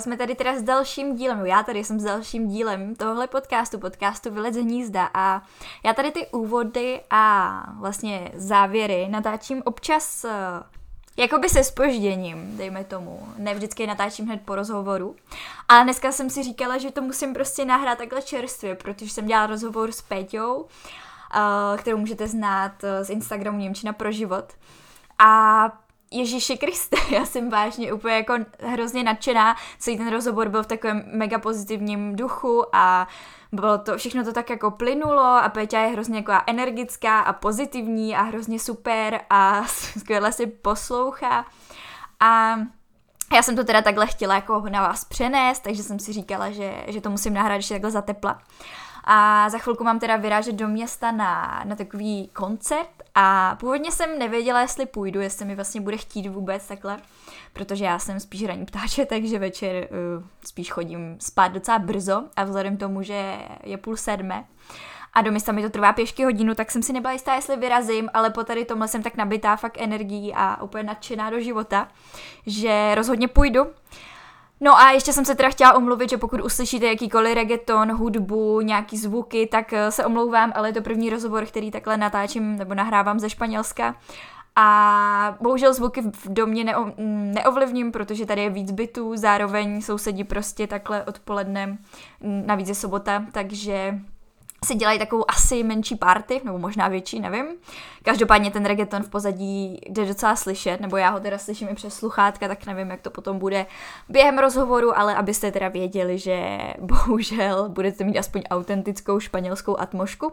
jsme tady teda s dalším dílem, já tady jsem s dalším dílem tohle podcastu, podcastu Vylec hnízda a já tady ty úvody a vlastně závěry natáčím občas eh, jakoby se spožděním, dejme tomu. Ne vždycky natáčím hned po rozhovoru. Ale dneska jsem si říkala, že to musím prostě nahrát takhle čerstvě, protože jsem dělala rozhovor s Péťou, eh, kterou můžete znát eh, z Instagramu Němčina pro život. A Ježíši Kriste, já jsem vážně úplně jako hrozně nadšená. Celý ten rozhovor byl v takovém mega pozitivním duchu a bylo to, všechno to tak jako plynulo a Péťa je hrozně jako energická a pozitivní a hrozně super a skvěle si poslouchá. A já jsem to teda takhle chtěla jako na vás přenést, takže jsem si říkala, že, že to musím nahrát ještě takhle za tepla. A za chvilku mám teda vyrážet do města na, na takový koncert a původně jsem nevěděla, jestli půjdu, jestli mi vlastně bude chtít vůbec takhle, protože já jsem spíš ranní ptáče, takže večer uh, spíš chodím spát docela brzo a vzhledem tomu, že je půl sedmé, a do města mi to trvá pěšky hodinu, tak jsem si nebyla jistá, jestli vyrazím, ale po tady tomhle jsem tak nabitá fakt energií a úplně nadšená do života, že rozhodně půjdu. No a ještě jsem se teda chtěla omluvit, že pokud uslyšíte jakýkoliv reggaeton, hudbu, nějaký zvuky, tak eh, se omlouvám, ale je to první rozhovor, který takhle natáčím nebo nahrávám ze Španělska. A bohužel zvuky v domě neo, mm, neovlivním, protože tady je víc bytů, zároveň sousedí prostě takhle odpoledne, mm, navíc je sobota, takže si dělají takovou asi menší party, nebo možná větší, nevím. Každopádně ten reggaeton v pozadí jde docela slyšet, nebo já ho teda slyším i přes sluchátka, tak nevím, jak to potom bude během rozhovoru, ale abyste teda věděli, že bohužel budete mít aspoň autentickou španělskou atmošku.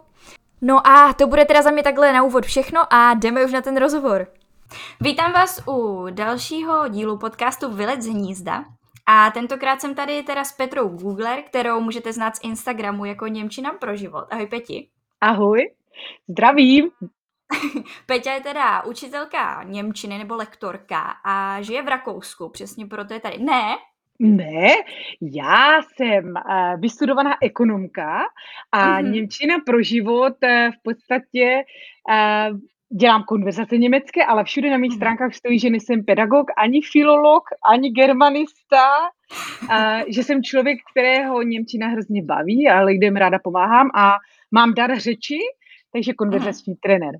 No a to bude teda za mě takhle na úvod všechno a jdeme už na ten rozhovor. Vítám vás u dalšího dílu podcastu Vylec z hnízda. A tentokrát jsem tady teda s Petrou Googler, kterou můžete znát z Instagramu jako Němčina pro život. Ahoj Peti. Ahoj, zdravím. Peťa je teda učitelka Němčiny nebo lektorka a žije v Rakousku, přesně proto je tady. Ne, ne, já jsem uh, vystudovaná ekonomka a mm-hmm. Němčina pro život uh, v podstatě uh, dělám konverzace německé, ale všude na mých mhm. stránkách stojí, že nejsem pedagog, ani filolog, ani germanista, a že jsem člověk, kterého Němčina hrozně baví a lidem ráda pomáhám a mám dar řeči, takže konverzační Aha. trenér.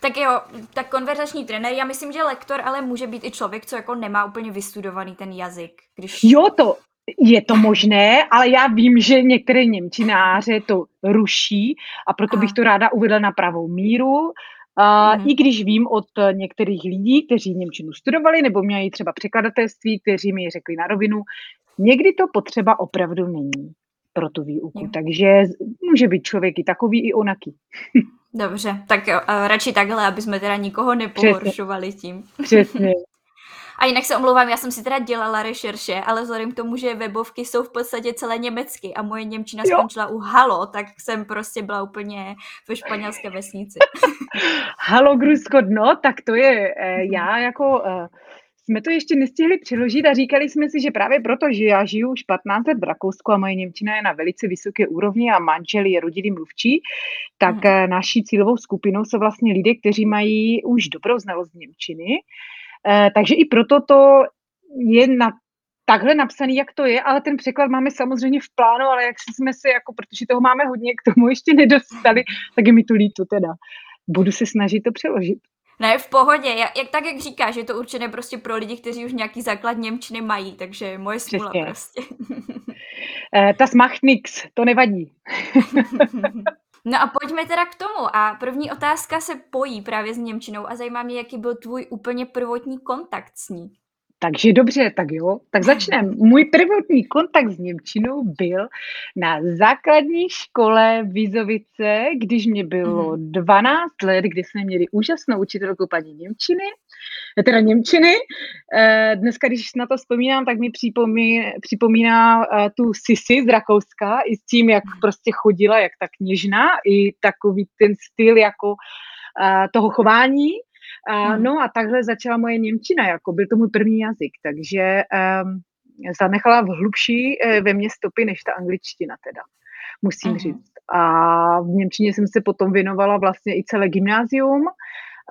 Tak jo, tak konverzační trenér, já myslím, že lektor ale může být i člověk, co jako nemá úplně vystudovaný ten jazyk. Když... Jo, to, je to možné, ale já vím, že některé Němčináře to ruší a proto bych to ráda uvedla na pravou míru. Uh, mm. I když vím od některých lidí, kteří Němčinu studovali nebo měli třeba překladatelství, kteří mi řekli na rovinu, někdy to potřeba opravdu není pro tu výuku. Mm. Takže může být člověk i takový, i onaký. Dobře, tak jo, radši takhle, aby jsme teda nikoho nepohoršovali tím. Přesně. A jinak se omlouvám, já jsem si teda dělala rešerše, ale vzhledem k tomu, že webovky jsou v podstatě celé německy a moje Němčina jo. skončila u Halo, tak jsem prostě byla úplně ve španělské vesnici. Halo, Grusko, no, tak to je, eh, já jako... Eh, jsme to ještě nestihli přeložit a říkali jsme si, že právě proto, že já žiju už 15 let v Rakousku a moje Němčina je na velice vysoké úrovni a manžel je rodilý mluvčí, tak hmm. naší cílovou skupinou jsou vlastně lidé, kteří mají už dobrou znalost Němčiny takže i proto to je na takhle napsaný, jak to je, ale ten překlad máme samozřejmě v plánu, ale jak jsme se, jako, protože toho máme hodně, k tomu ještě nedostali, tak je mi to líto teda. Budu se snažit to přeložit. Ne, v pohodě. Jak, jak tak, jak říkáš, je to určené prostě pro lidi, kteří už nějaký základ Němčiny mají, takže moje smůla Přesně. prostě. Eh, ta smacht nix, to nevadí. No a pojďme teda k tomu. A první otázka se pojí právě s Němčinou a zajímá mě, jaký byl tvůj úplně prvotní kontakt s ní. Takže dobře, tak jo, tak začneme. Můj prvotní kontakt s Němčinou byl na základní škole Vizovice, když mě bylo 12 mhm. let, kdy jsme měli úžasnou učitelku paní Němčiny, teda Němčiny. Eh, dneska, když na to vzpomínám, tak mi připomíná, připomíná eh, tu Sisi z Rakouska i s tím, jak mhm. prostě chodila, jak tak kněžná, i takový ten styl jako eh, toho chování, a, hmm. no a takhle začala moje Němčina, jako byl to můj první jazyk, takže um, zanechala v hlubší uh, ve mně stopy než ta angličtina teda, musím uh-huh. říct. A v Němčině jsem se potom věnovala vlastně i celé gymnázium.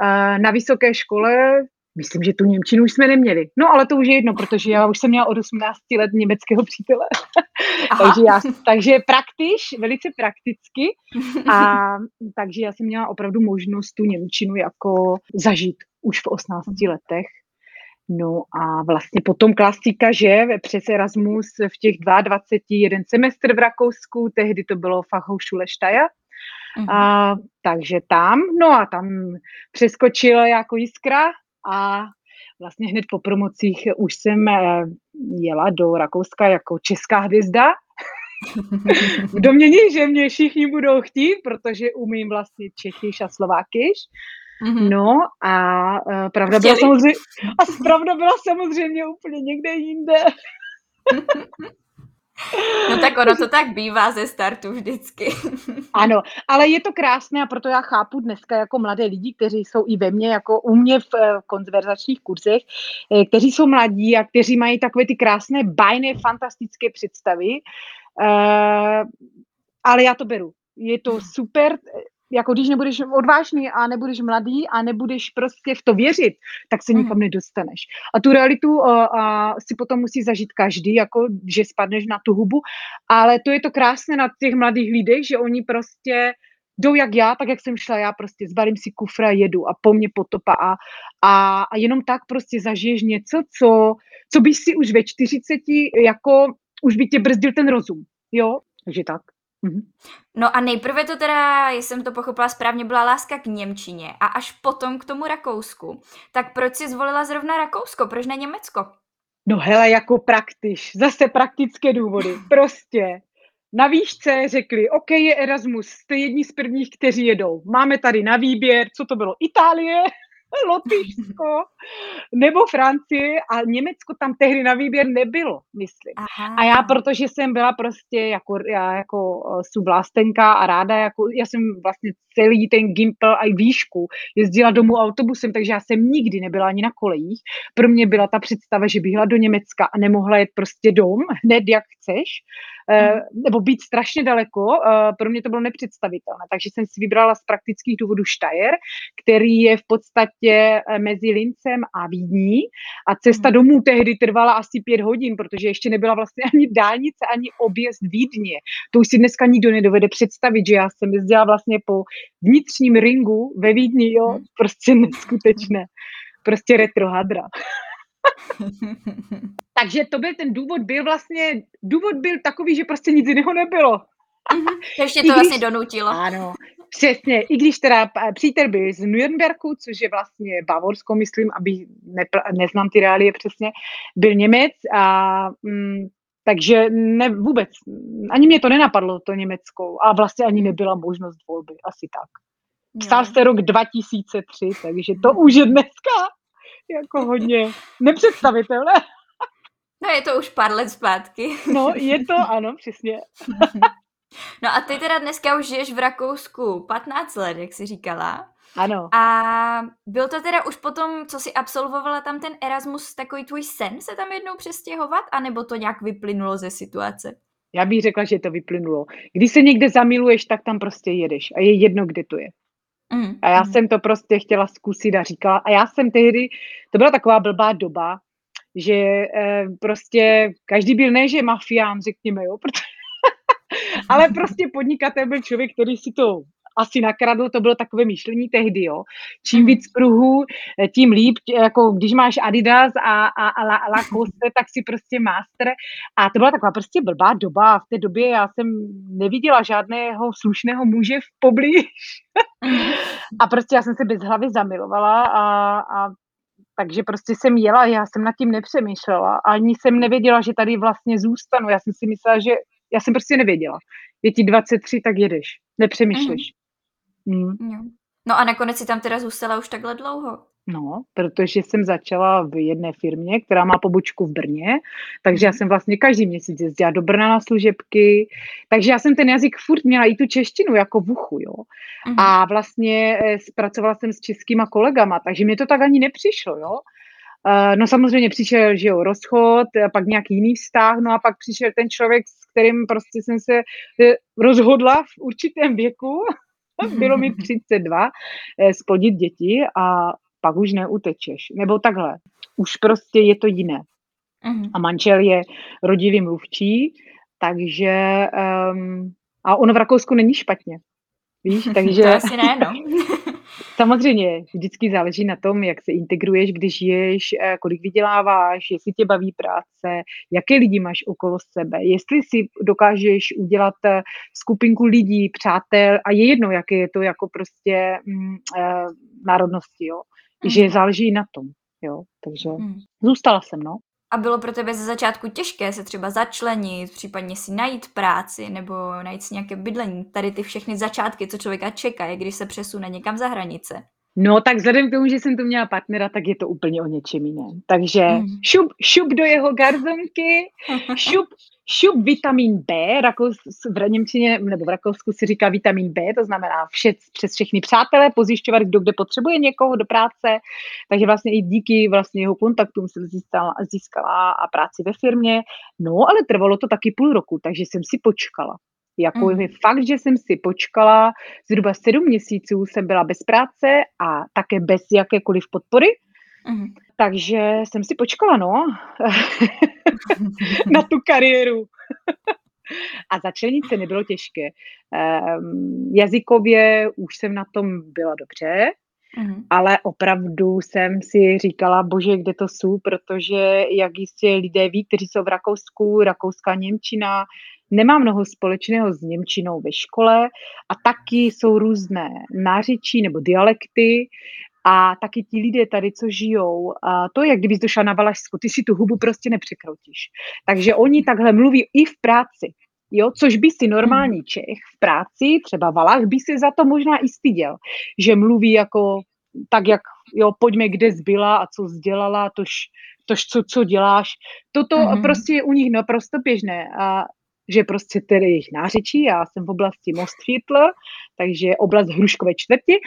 Uh, na vysoké škole myslím, že tu Němčinu už jsme neměli. No ale to už je jedno, protože já už jsem měla od 18 let německého přítele. takže, já, takže praktiš, velice prakticky. A takže já jsem měla opravdu možnost tu Němčinu jako zažít už v 18 letech. No a vlastně potom klasika, že přes Erasmus v těch 22 jeden semestr v Rakousku, tehdy to bylo Fachhochschule Steyr, Mm-hmm. A, takže tam, no a tam přeskočila jako jiskra a vlastně hned po promocích už jsem eh, jela do Rakouska jako česká hvězda. v domění, že mě všichni budou chtít, protože umím vlastně Čechyš a Slovákyš. Mm-hmm. No a uh, pravda byla samozřejmě, a pravda byla samozřejmě úplně někde jinde. No tak ono to tak bývá ze startu vždycky. Ano, ale je to krásné a proto já chápu dneska jako mladé lidi, kteří jsou i ve mně, jako u mě v eh, konverzačních kurzech, eh, kteří jsou mladí a kteří mají takové ty krásné, bajné, fantastické představy. Eh, ale já to beru. Je to super, jako když nebudeš odvážný a nebudeš mladý a nebudeš prostě v to věřit, tak se nikam mhm. nedostaneš. A tu realitu a, a si potom musí zažít každý, jako že spadneš na tu hubu, ale to je to krásné na těch mladých lidech, že oni prostě jdou jak já, tak jak jsem šla já, prostě zbalím si kufra, jedu a po mně potopa a, a, a jenom tak prostě zažiješ něco, co, co bys si už ve 40 jako, už by tě brzdil ten rozum, jo, takže tak. Mhm. No a nejprve to teda, jestli jsem to pochopila správně, byla láska k Němčině a až potom k tomu Rakousku. Tak proč si zvolila zrovna Rakousko, proč ne Německo? No hele, jako praktiš, zase praktické důvody, prostě. Na výšce řekli, OK, je Erasmus, jste jedni z prvních, kteří jedou. Máme tady na výběr, co to bylo, Itálie, Lotyšsko nebo Francie a Německo tam tehdy na výběr nebylo, myslím. Aha. A já, protože jsem byla prostě jako, já jako uh, sublástenka a ráda, jako, já jsem vlastně celý ten Gimpel a i výšku jezdila domů autobusem, takže já jsem nikdy nebyla ani na kolejích. Pro mě byla ta představa, že bych jela do Německa a nemohla jet prostě dom, hned jak chceš, Eh. Nebo být strašně daleko, eh, pro mě to bylo nepředstavitelné. Takže jsem si vybrala z praktických důvodů Steyr, který je v podstatě eh, mezi Lincem a Vídní a cesta hmm. domů tehdy trvala asi pět hodin, protože ještě nebyla vlastně ani dálnice, ani objezd Vídně. To už si dneska nikdo nedovede představit, že já jsem jezdila vlastně po vnitřním ringu ve Vídni, jo, hmm. prostě neskutečné. Prostě retrohadra. Takže to byl ten důvod, byl vlastně, důvod byl takový, že prostě nic jiného nebylo. Mm-hmm. Ještě to vlastně donutilo. Ano, přesně. I když teda přítel byl z Nürnbergu, což je vlastně Bavorsko, myslím, aby nepl- neznám ty reálie přesně, byl Němec a mm, takže ne, vůbec, ani mě to nenapadlo, to Německo. A vlastně ani nebyla možnost volby, asi tak. Psal jste rok 2003, takže to už je dneska jako hodně nepředstavitelné. No je to už pár let zpátky. No je to, ano, přesně. No a ty teda dneska už žiješ v Rakousku 15 let, jak jsi říkala. Ano. A byl to teda už potom, co jsi absolvovala tam ten Erasmus, takový tvůj sen se tam jednou přestěhovat, anebo to nějak vyplynulo ze situace? Já bych řekla, že to vyplynulo. Když se někde zamiluješ, tak tam prostě jedeš a je jedno, kde to je. Mm. A já mm. jsem to prostě chtěla zkusit a říkala. A já jsem tehdy, to byla taková blbá doba, že eh, prostě každý byl ne, že mafián, řekněme, jo, protože, ale prostě podnikatel byl člověk, který si to asi nakradl, to bylo takové myšlení tehdy, jo. Čím mhm. víc pruhů, tím líp, jako když máš Adidas a, a, a, La, Lacoste, tak si prostě master. A to byla taková prostě blbá doba a v té době já jsem neviděla žádného slušného muže v poblíž. Mhm. a prostě já jsem se bez hlavy zamilovala a, a takže prostě jsem jela, já jsem nad tím nepřemýšlela. Ani jsem nevěděla, že tady vlastně zůstanu. Já jsem si myslela, že já jsem prostě nevěděla. Je ti 23, tak jedeš. Nepřemýšlíš. Mm. Mm. No a nakonec si tam teda zůstala už takhle dlouho. No, protože jsem začala v jedné firmě, která má pobočku v Brně, takže já mhm. jsem vlastně každý měsíc jezdila do Brna na služebky, takže já jsem ten jazyk furt měla i tu češtinu jako v uchu, jo. Mm. A vlastně eh, pracovala jsem s českýma kolegama, takže mi to tak ani nepřišlo, jo. Uh, no samozřejmě přišel, že jo, rozchod, a pak nějaký jiný vztah, no a pak přišel ten člověk, s kterým prostě jsem se eh, rozhodla v určitém věku, bylo mi 32, splodit děti a pak už neutečeš. Nebo takhle, už prostě je to jiné. Uh-huh. A manžel je rodilý mluvčí, takže um, a ono v Rakousku není špatně. Víš, takže... to asi ne, no. Samozřejmě, vždycky záleží na tom, jak se integruješ, když žiješ, eh, kolik vyděláváš, jestli tě baví práce, jaké lidi máš okolo sebe, jestli si dokážeš udělat eh, skupinku lidí, přátel a je jedno, jaké je to jako prostě mm, eh, národnosti, jo. Mm. Že záleží na tom, jo. Takže mm. zůstala jsem, no. A bylo pro tebe ze začátku těžké se třeba začlenit, případně si najít práci nebo najít si nějaké bydlení. Tady ty všechny začátky, co člověka čeká, když se přesune někam za hranice. No tak vzhledem k tomu, že jsem tu měla partnera, tak je to úplně o něčem jiném. Takže mm. šup, šup do jeho garzonky, šup, šup vitamin B, Rakous, v Němčině nebo v Rakousku si říká vitamin B, to znamená vše, přes všechny přátelé, pozjišťovat, kdo kde potřebuje někoho do práce, takže vlastně i díky vlastně jeho kontaktům jsem získala, získala a práci ve firmě, no ale trvalo to taky půl roku, takže jsem si počkala. Jako mm. je fakt, že jsem si počkala, zhruba sedm měsíců jsem byla bez práce a také bez jakékoliv podpory, mm. Takže jsem si počkala, no, na tu kariéru. a začlenit se nebylo těžké. Um, jazykově už jsem na tom byla dobře, Mm. Ale opravdu jsem si říkala, bože, kde to jsou, protože jak jistě lidé ví, kteří jsou v Rakousku, rakouská Němčina, nemá mnoho společného s Němčinou ve škole a taky jsou různé nářečí nebo dialekty a taky ti lidé tady, co žijou, a to je, jak kdybys došla na Valašsku, ty si tu hubu prostě nepřekroutíš. Takže oni takhle mluví i v práci. Jo, což by si normální Čech v práci, třeba Valách, by si za to možná i styděl, že mluví jako tak, jak jo, pojďme, kde zbyla a co sdělala, tož, tož co, co děláš. Toto mm-hmm. prostě je u nich naprosto běžné a že prostě tedy jejich nářečí, já jsem v oblasti Mostviertl, takže oblast Hruškové čtvrti,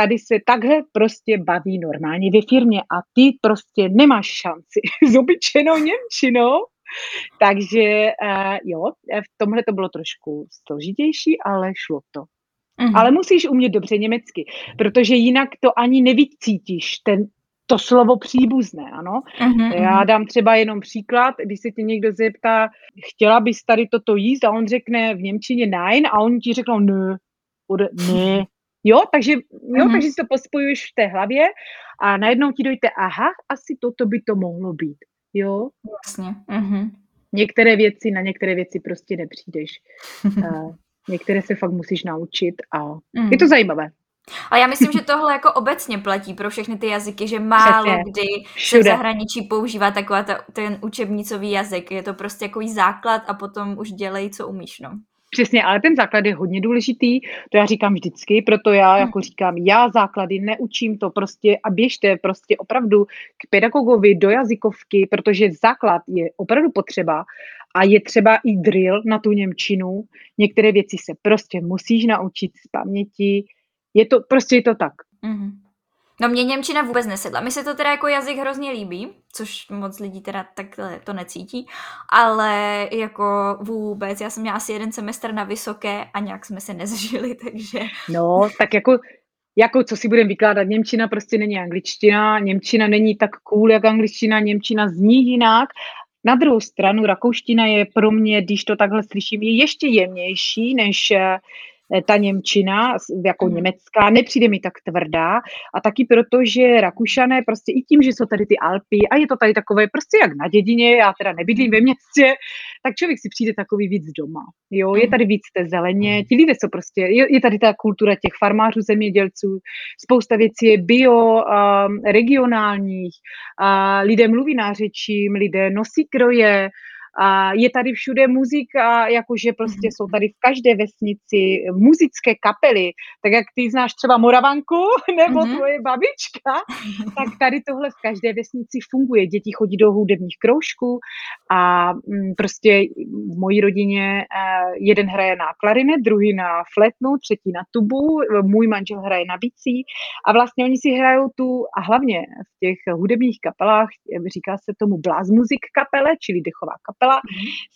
tady se takhle prostě baví normálně ve firmě a ty prostě nemáš šanci s obyčejnou Němčinou, takže uh, jo, v tomhle to bylo trošku složitější, ale šlo to. Mm. Ale musíš umět dobře německy, protože jinak to ani nevycítíš, ten, to slovo příbuzné, ano. Mm-hmm. Já dám třeba jenom příklad, když se tě někdo zeptá, chtěla bys tady toto jíst a on řekne v Němčině nein a on ti řeknou ne, oder ne. Jo, takže, jo, mm-hmm. takže si to pospojuješ v té hlavě a najednou ti dojde, aha, asi toto by to mohlo být. Jo? Jasně. Mm-hmm. Některé věci, na některé věci prostě nepřijdeš. uh, některé se fakt musíš naučit a mm. je to zajímavé. Ale já myslím, že tohle jako obecně platí pro všechny ty jazyky, že málo Přesně. kdy Všude. se v zahraničí používá taková ta, ten učebnicový jazyk. Je to prostě jako základ a potom už dělej, co umíš, no. Přesně, ale ten základ je hodně důležitý, to já říkám vždycky, proto já hmm. jako říkám, já základy neučím to prostě a běžte prostě opravdu k pedagogovi do jazykovky, protože základ je opravdu potřeba a je třeba i drill na tu Němčinu. Některé věci se prostě musíš naučit z paměti, je to, prostě je to tak. Mm-hmm. No mě Němčina vůbec nesedla. Mi se to teda jako jazyk hrozně líbí, což moc lidí teda takhle to necítí, ale jako vůbec, já jsem měla asi jeden semestr na vysoké a nějak jsme se nezžili, takže... No, tak jako jako co si budeme vykládat, Němčina prostě není angličtina, Němčina není tak cool jak angličtina, Němčina zní jinak. Na druhou stranu rakouština je pro mě, když to takhle slyším, je ještě jemnější než Eh, ta Němčina, jako mm. německá, nepřijde mi tak tvrdá a taky proto, že Rakušané prostě i tím, že jsou tady ty Alpy a je to tady takové prostě jak na dědině, já teda nebydlím ve městě, tak člověk si přijde takový víc doma. Jo, je mhm. tady víc té zeleně, mhm. ti lidé jsou prostě, je, je tady ta kultura těch farmářů, zemědělců, spousta věcí je bio, um, regionálních, uh, lidé mluví nářečím, lidé nosí kroje, a je tady všude muzika, jakože prostě mhm. jsou tady v každé vesnici muzické kapely, tak jak ty znáš třeba Moravanku nebo mm-hmm. tvoje babička, tak tady tohle v každé vesnici funguje. Děti chodí do hudebních kroužků a mm, prostě v mojí rodině eh, jeden hraje na klarinet, druhý na fletnu, třetí na tubu, můj manžel hraje na bicí a vlastně oni si hrajou tu a hlavně v těch hudebních kapelách, říká se tomu blast music kapele, čili dechová kapela, kapela,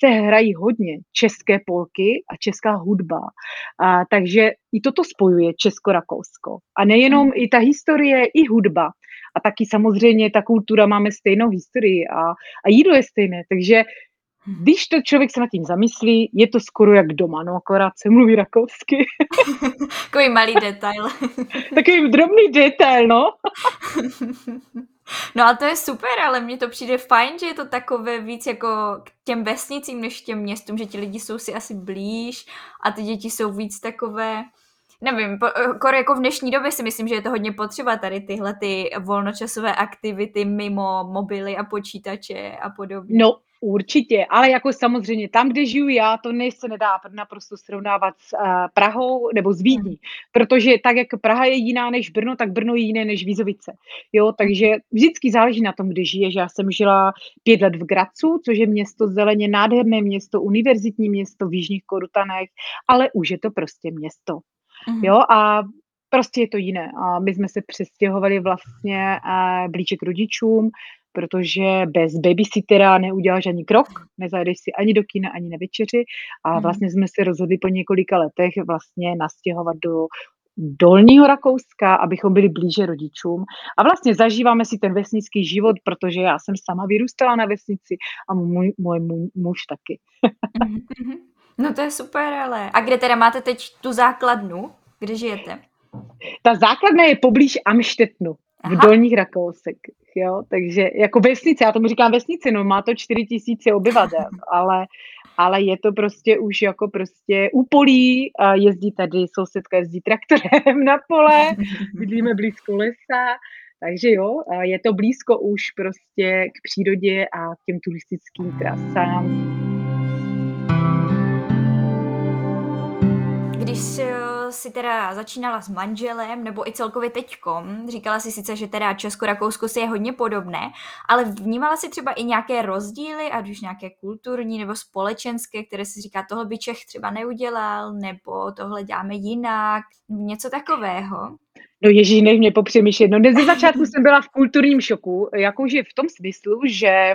se hrají hodně české polky a česká hudba. A, takže i toto spojuje Česko-Rakousko. A nejenom i ta historie, i hudba. a taky samozřejmě ta kultura máme stejnou historii a, a jídlo je stejné, takže když to člověk se nad tím zamyslí, je to skoro jak doma, no akorát se mluví rakousky. Takový malý detail. Takový drobný detail, no. No a to je super, ale mně to přijde fajn, že je to takové víc jako k těm vesnicím než těm městům, že ti lidi jsou si asi blíž a ty děti jsou víc takové, nevím, jako, jako v dnešní době si myslím, že je to hodně potřeba tady tyhle ty volnočasové aktivity mimo mobily a počítače a podobně. No, Určitě, ale jako samozřejmě tam, kde žiju já, to ne, se nedá naprosto srovnávat s uh, Prahou nebo s Vídní, hmm. protože tak, jak Praha je jiná než Brno, tak Brno je jiné než Vízovice. Jo, takže vždycky záleží na tom, kde žiješ. Já jsem žila pět let v Gracu, což je město zeleně, nádherné město, univerzitní město v Jižních Korutanech, ale už je to prostě město. Hmm. Jo, a prostě je to jiné. A my jsme se přestěhovali vlastně uh, blíže k rodičům, protože bez babysittera neuděláš ani krok, nezajdeš si ani do kina, ani na večeři a hmm. vlastně jsme se rozhodli po několika letech vlastně nastěhovat do dolního Rakouska, abychom byli blíže rodičům. A vlastně zažíváme si ten vesnický život, protože já jsem sama vyrůstala na vesnici a můj, můj, můj muž taky. Mhm, mhm. no to je super, ale. A kde teda máte teď tu základnu? Kde žijete? Ta základna je poblíž Amštetnu v dolních Rakousek, jo, takže jako vesnice, já tomu říkám vesnice, no má to 4 tisíce obyvatel, ale, ale je to prostě už jako prostě úpolí, a jezdí tady, sousedka jezdí traktorem na pole, bydlíme blízko lesa, takže jo, je to blízko už prostě k přírodě a k těm turistickým trasám. Když si teda začínala s manželem, nebo i celkově teďkom, říkala si sice, že teda Česko-Rakousko si je hodně podobné, ale vnímala si třeba i nějaké rozdíly, ať už nějaké kulturní nebo společenské, které si říká, tohle by Čech třeba neudělal, nebo tohle děláme jinak, něco takového? No ježí, nech mě popřemýšlet. No ze začátku jsem byla v kulturním šoku, jakože v tom smyslu, že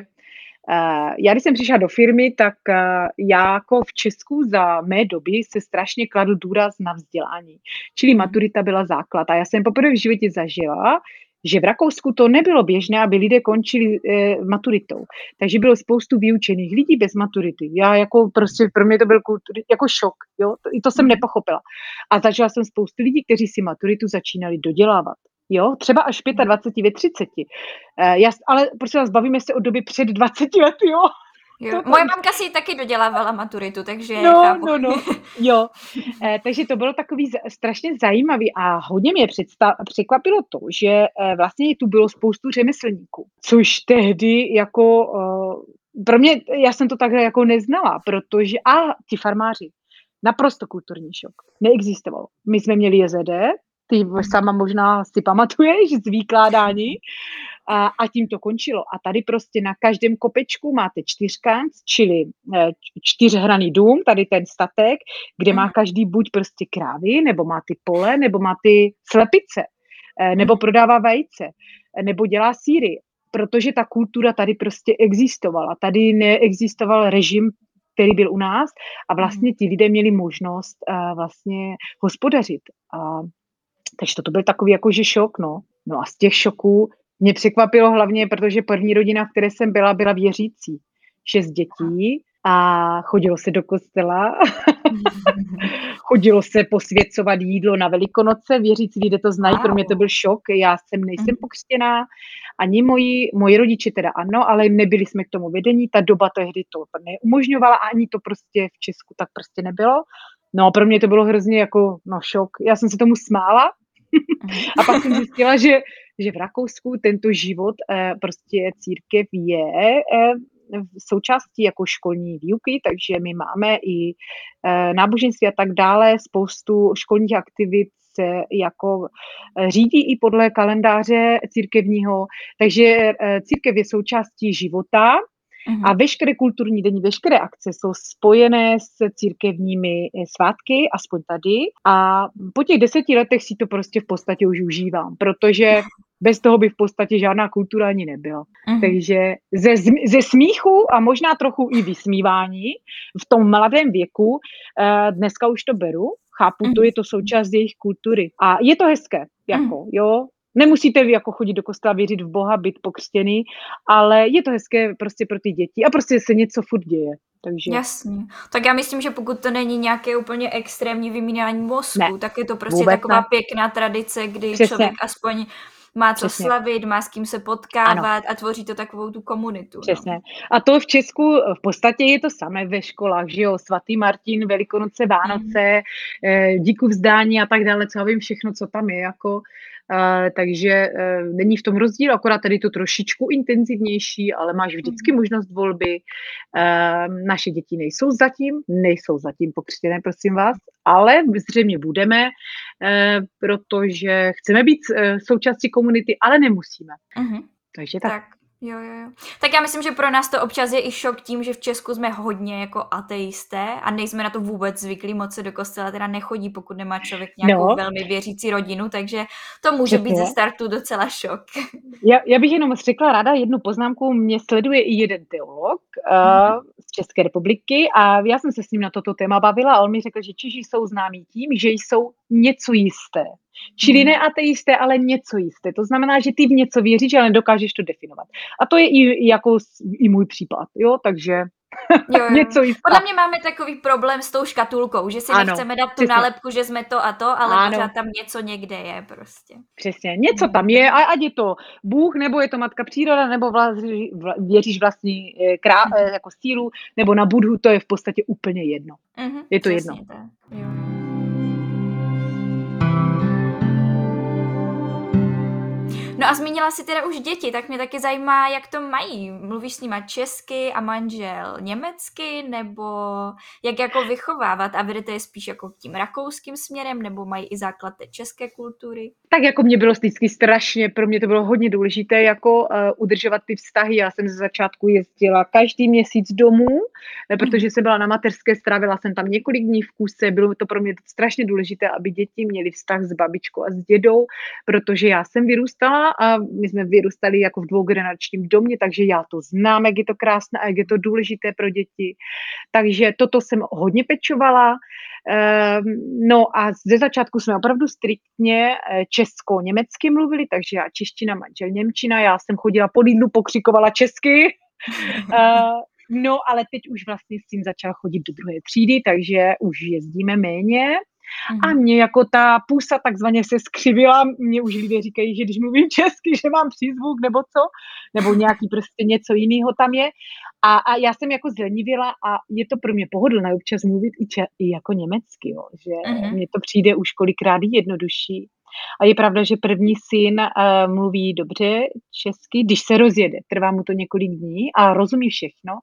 já když jsem přišla do firmy, tak uh, já jako v Česku za mé doby se strašně kladl důraz na vzdělání. Čili mhm. maturita byla základ. A já jsem poprvé v životě zažila, že v Rakousku to nebylo běžné, aby lidé končili e, maturitou. Takže bylo spoustu vyučených lidí bez maturity. Já jako prostě, pro mě to byl kultur, jako šok, jo, to, to jsem mhm. nepochopila. A zažila jsem spoustu lidí, kteří si maturitu začínali dodělávat jo, třeba až 25 ve 30. Uh, já, ale prostě vás bavíme se o době před 20 lety, jo. Jo. Moje mamka si taky dodělávala maturitu, takže no, chápu. No, no, jo. E, takže to bylo takový strašně zajímavý a hodně mě představ, překvapilo to, že e, vlastně tu bylo spoustu řemeslníků, což tehdy jako e, pro mě, já jsem to takhle jako neznala, protože a ti farmáři, naprosto kulturní šok, neexistovalo. My jsme měli JZD, ty sama možná si pamatuješ z výkládání a, a tím to končilo. A tady prostě na každém kopečku máte čtyřkanc, čili eh, čtyřhraný dům, tady ten statek, kde má mhm. každý buď prostě krávy, nebo má ty pole, nebo má ty slepice, eh, nebo mhm. prodává vejce, eh, nebo dělá síry, protože ta kultura tady prostě existovala. Tady neexistoval režim který byl u nás a vlastně mhm. ti lidé měli možnost uh, vlastně hospodařit. A takže to byl takový jakože šok, no. No a z těch šoků mě překvapilo hlavně, protože první rodina, v které jsem byla, byla věřící. Šest dětí a chodilo se do kostela, chodilo se posvěcovat jídlo na Velikonoce, věřící lidé to znají, pro mě to byl šok, já jsem nejsem mhm. pokřtěná, ani moji, moji rodiče teda ano, ale nebyli jsme k tomu vedení, ta doba tehdy to neumožňovala, ani to prostě v Česku tak prostě nebylo. No pro mě to bylo hrozně jako no šok, já jsem se tomu smála, a pak jsem zjistila, že, že v Rakousku tento život eh, prostě církev je eh, součástí jako školní výuky, takže my máme i eh, náboženství a tak dále, spoustu školních aktivit se jako řídí i podle kalendáře církevního, takže církev je součástí života Mm-hmm. A veškeré kulturní denní, veškeré akce jsou spojené s církevními eh, svátky, aspoň tady. A po těch deseti letech si to prostě v podstatě už užívám, protože bez toho by v podstatě žádná kultura ani nebyla. Mm-hmm. Takže ze, ze smíchu a možná trochu i vysmívání v tom mladém věku, eh, dneska už to beru, chápu, to je to součást jejich kultury. A je to hezké, jako, mm-hmm. jo, Nemusíte vy jako chodit do kostela, věřit v Boha, být pokřtěný, ale je to hezké prostě pro ty děti a prostě se něco furt děje. Takže... Jasně. Tak já myslím, že pokud to není nějaké úplně extrémní vymínání mozku, ne, tak je to prostě taková ne. pěkná tradice, kdy Přesně. člověk aspoň má co Přesně. slavit, má s kým se potkávat ano. a tvoří to takovou tu komunitu. No. Přesně. No. A to v Česku v podstatě je to samé ve školách, že jo, svatý Martin, Velikonoce, Vánoce, mm. díku vzdání a tak dále, co já vím všechno, co tam je, jako takže uh, není v tom rozdíl, akorát tady to trošičku intenzivnější, ale máš vždycky mhm. možnost volby. Uh, naše děti nejsou zatím, nejsou zatím pokřtěné, prosím vás, ale zřejmě budeme, protože chceme být součástí komunity, ale nemusíme. Uh-huh. Takže tak. tak. Jo, jo, jo. Tak já myslím, že pro nás to občas je i šok tím, že v Česku jsme hodně jako ateisté a nejsme na to vůbec zvyklí, moc se do kostela teda nechodí, pokud nemá člověk nějakou no. velmi věřící rodinu, takže to může Přesně. být ze startu docela šok. Já, já bych jenom řekla ráda jednu poznámku. Mě sleduje i jeden teolog uh, z České republiky a já jsem se s ním na toto téma bavila a on mi řekl, že Češi jsou známí tím, že jsou něco jisté. Čili mhm. ne ateisté, ale něco jisté. To znamená, že ty v něco věříš, ale nedokážeš to definovat. A to je i jako i můj případ, jo, takže jo, jo. něco jistá. Podle mě máme takový problém s tou škatulkou, že si ano, nechceme dát tu přesně. nálepku, že jsme to a to, ale ano. pořád tam něco někde je prostě. Přesně, něco hmm. tam je, a ať je to Bůh, nebo je to matka příroda, nebo vla, vla, věříš vlastní eh, krá, hmm. jako sílu, nebo na Budhu, to je v podstatě úplně jedno. Hmm, je to jedno. To. Jo. No a zmínila si teda už děti, tak mě taky zajímá, jak to mají. Mluvíš s nima česky a manžel německy, nebo jak jako vychovávat a vedete je spíš jako tím rakouským směrem, nebo mají i základ té české kultury? Tak jako mě bylo vždycky strašně, pro mě to bylo hodně důležité jako uh, udržovat ty vztahy. Já jsem ze začátku jezdila každý měsíc domů, eh, protože jsem byla na mateřské, strávila jsem tam několik dní v kuse, bylo to pro mě strašně důležité, aby děti měly vztah s babičkou a s dědou, protože já jsem vyrůstala a my jsme vyrůstali jako v dvougeneračním domě, takže já to znám, jak je to krásné a jak je to důležité pro děti. Takže toto jsem hodně pečovala. Ehm, no a ze začátku jsme opravdu striktně eh, česko-německy mluvili, takže já čeština, manžel Němčina, já jsem chodila po Lidlu, pokřikovala česky. Ehm, no, ale teď už vlastně s tím začal chodit do druhé třídy, takže už jezdíme méně. A mě jako ta pusa takzvaně se skřivila, mě už lidé říkají, že když mluvím česky, že mám přízvuk nebo co, nebo nějaký prostě něco jiného tam je. A, a já jsem jako zlenivěla a je to pro mě pohodlné občas mluvit i, če, i jako německy, jo, že mm. mně to přijde už kolikrát jednodušší. A je pravda, že první syn uh, mluví dobře česky, když se rozjede. Trvá mu to několik dní a rozumí všechno.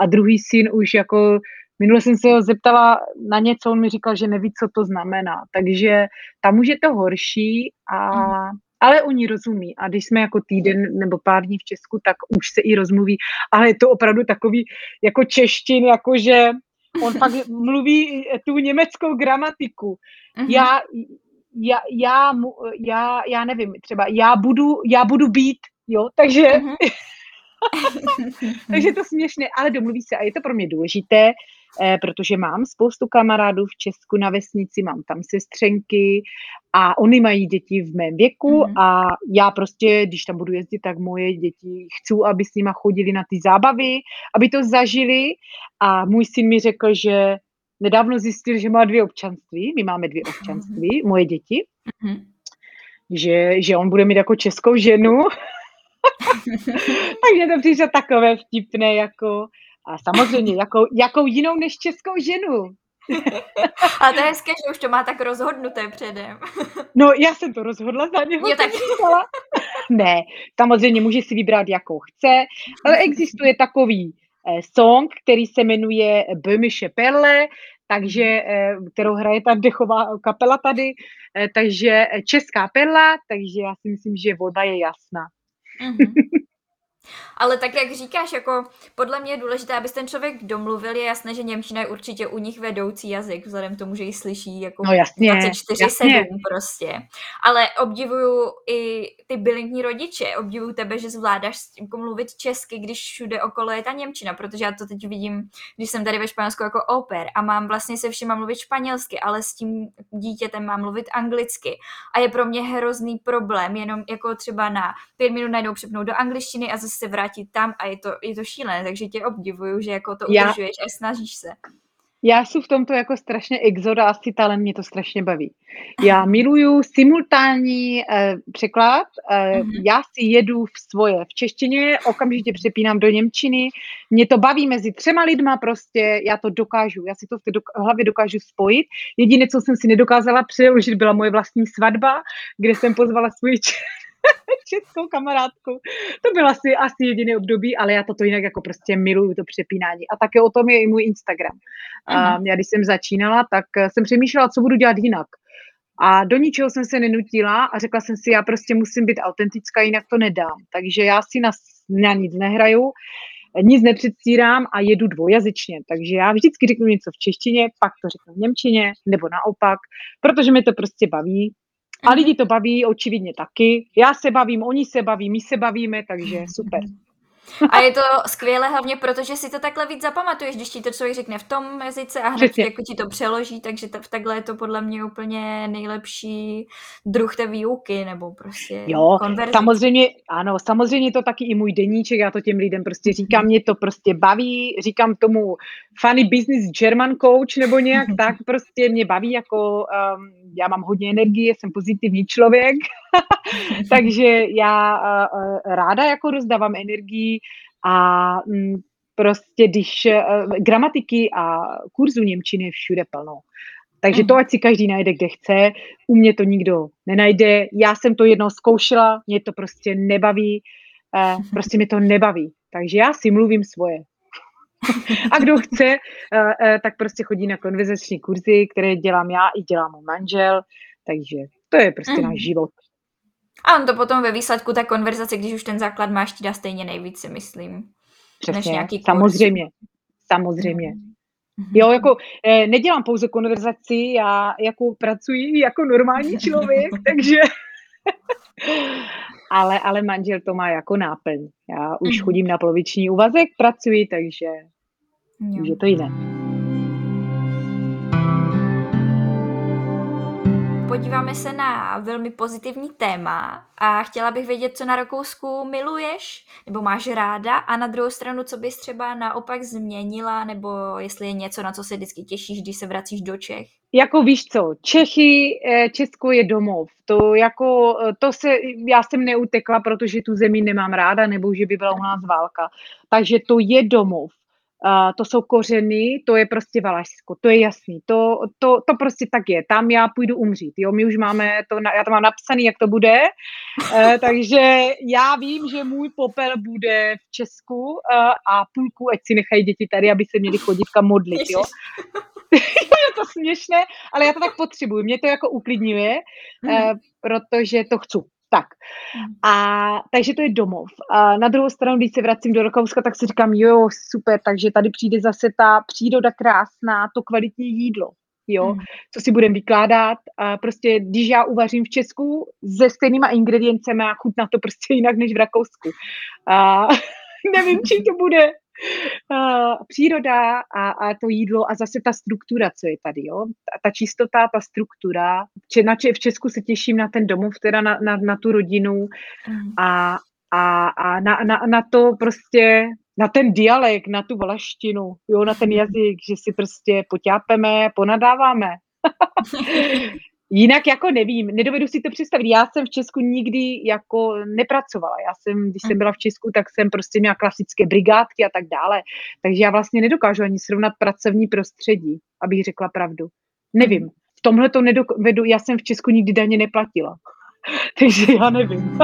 A druhý syn už jako Minule jsem se ho zeptala na něco, on mi říkal, že neví, co to znamená. Takže tam už je to horší, a, ale oni rozumí. A když jsme jako týden nebo pár dní v Česku, tak už se i rozmluví. Ale je to opravdu takový jako češtin, jakože on pak mluví tu německou gramatiku. Mm-hmm. Já, já, já, já, já nevím, třeba já budu, já budu být, jo, takže mm-hmm. takže to směšné, ale domluví se a je to pro mě důležité, protože mám spoustu kamarádů v Česku na vesnici, mám tam sestřenky a oni mají děti v mém věku mm-hmm. a já prostě, když tam budu jezdit, tak moje děti chci, aby s nima chodili na ty zábavy, aby to zažili. A můj syn mi řekl, že nedávno zjistil, že má dvě občanství, my máme dvě občanství, moje děti, mm-hmm. že, že on bude mít jako českou ženu, takže to přišlo takové vtipné, jako a samozřejmě, jakou, jakou jinou než českou ženu. A to je hezké, že už to má tak rozhodnuté předem. No, já jsem to rozhodla za něho. Jo, tak. ne, samozřejmě může si vybrat, jakou chce, ale existuje takový eh, song, který se jmenuje Böhmische Perle, takže, eh, kterou hraje ta dechová kapela tady, eh, takže Česká perla, takže já si myslím, že voda je jasná. Mm-hmm. Ale tak, jak říkáš, jako podle mě je důležité, aby ten člověk domluvil. Je jasné, že Němčina je určitě u nich vedoucí jazyk, vzhledem k tomu, že ji slyší jako no, jasně, 24-7 prostě. Ale obdivuju i ty bilingní rodiče, obdivuju tebe, že zvládáš jako mluvit česky, když všude okolo je ta Němčina, protože já to teď vidím, když jsem tady ve Španělsku jako oper a mám vlastně se všema mluvit španělsky, ale s tím dítětem mám mluvit anglicky. A je pro mě hrozný problém, jenom jako třeba na pět minut najdou přepnout do angličtiny a zase se vrátit tam a je to, je to šílené, takže tě obdivuju, že jako to já, udržuješ a snažíš se. Já jsem v tomto jako strašně exoda a talent, mě to strašně baví. Já miluju simultánní eh, překlad, eh, mm-hmm. já si jedu v svoje v češtině, okamžitě přepínám do Němčiny, mě to baví mezi třema lidma prostě, já to dokážu, já si to v té do- hlavě dokážu spojit. Jediné, co jsem si nedokázala přeložit, byla moje vlastní svatba, kde jsem pozvala svůj českou kamarádku. To bylo asi, asi jediné období, ale já toto jinak jako prostě miluju, to přepínání. A také o tom je i můj Instagram. A já když jsem začínala, tak jsem přemýšlela, co budu dělat jinak. A do ničeho jsem se nenutila a řekla jsem si, já prostě musím být autentická, jinak to nedám. Takže já si na, na nic nehraju, nic nepředstírám a jedu dvojazyčně. Takže já vždycky řeknu něco v češtině, pak to řeknu v němčině, nebo naopak, protože mi to prostě baví a lidi to baví, očividně taky. Já se bavím, oni se baví, my se bavíme, takže super. A je to skvělé hlavně proto, že si to takhle víc zapamatuješ, když ti to člověk řekne v tom jazyce a hned jako ti to přeloží, takže to, takhle je to podle mě úplně nejlepší druh té výuky nebo prostě Jo, samozřejmě, ano, samozřejmě to taky i můj deníček, já to těm lidem prostě říkám, mě to prostě baví, říkám tomu funny business German coach nebo nějak tak, prostě mě baví jako, um, já mám hodně energie, jsem pozitivní člověk, takže já uh, ráda jako rozdávám energii a mm, prostě když uh, gramatiky a kurzu Němčiny je všude plno. Takže to, mhm. ať si každý najde, kde chce. U mě to nikdo nenajde. Já jsem to jednou zkoušela, mě to prostě nebaví. Uh, prostě mě to nebaví. Takže já si mluvím svoje. A kdo chce, uh, tak prostě chodí na konverzační kurzy, které dělám já i dělám můj manžel. Takže to je prostě náš život. A on to potom ve výsledku té konverzace, když už ten základ máš, ti dá stejně nejvíc, si myslím. Přesně, než nějaký samozřejmě. Samozřejmě. Mm-hmm. Jo, jako eh, nedělám pouze konverzaci, já jako pracuji jako normální člověk, takže ale, ale manžel to má jako náplň. Já už mm-hmm. chodím na poloviční úvazek, pracuji, takže je to jiné. Podíváme se na velmi pozitivní téma a chtěla bych vědět, co na Rakousku miluješ nebo máš ráda a na druhou stranu, co bys třeba naopak změnila nebo jestli je něco, na co se vždycky těšíš, když se vracíš do Čech. Jako víš co, Čechy, eh, Česko je domov. To jako, eh, to se, já jsem neutekla, protože tu zemi nemám ráda, nebo že by byla u nás válka. Takže to je domov. Uh, to jsou kořeny, to je prostě Valašsko, to je jasný, to, to, to prostě tak je, tam já půjdu umřít, jo, my už máme, to, já to mám napsaný, jak to bude, uh, takže já vím, že můj popel bude v Česku uh, a půlku, ať si nechají děti tady, aby se měli chodit kam modlit, jo. je to směšné, ale já to tak potřebuji, mě to jako uklidňuje, uh, protože to chci. Tak. Hmm. A takže to je domov. A na druhou stranu, když se vracím do Rakouska, tak si říkám, jo, super, takže tady přijde zase ta příroda krásná, to kvalitní jídlo. Jo, hmm. co si budeme vykládat. A prostě, když já uvařím v Česku se stejnýma ingrediencemi a chutná to prostě jinak než v Rakousku. A nevím, čím to bude příroda a, a to jídlo a zase ta struktura, co je tady, jo. Ta, ta čistota, ta struktura. Če, na, v Česku se těším na ten domov, teda na, na, na tu rodinu mm. a, a, a na, na, na to prostě, na ten dialekt, na tu valaštinu, jo, na ten jazyk, že si prostě poťápeme, ponadáváme. Jinak jako nevím, nedovedu si to představit. Já jsem v Česku nikdy jako nepracovala. Já jsem, když jsem byla v Česku, tak jsem prostě měla klasické brigádky a tak dále. Takže já vlastně nedokážu ani srovnat pracovní prostředí, abych řekla pravdu. Nevím. V tomhle to nedovedu, já jsem v Česku nikdy daně neplatila. Takže já nevím.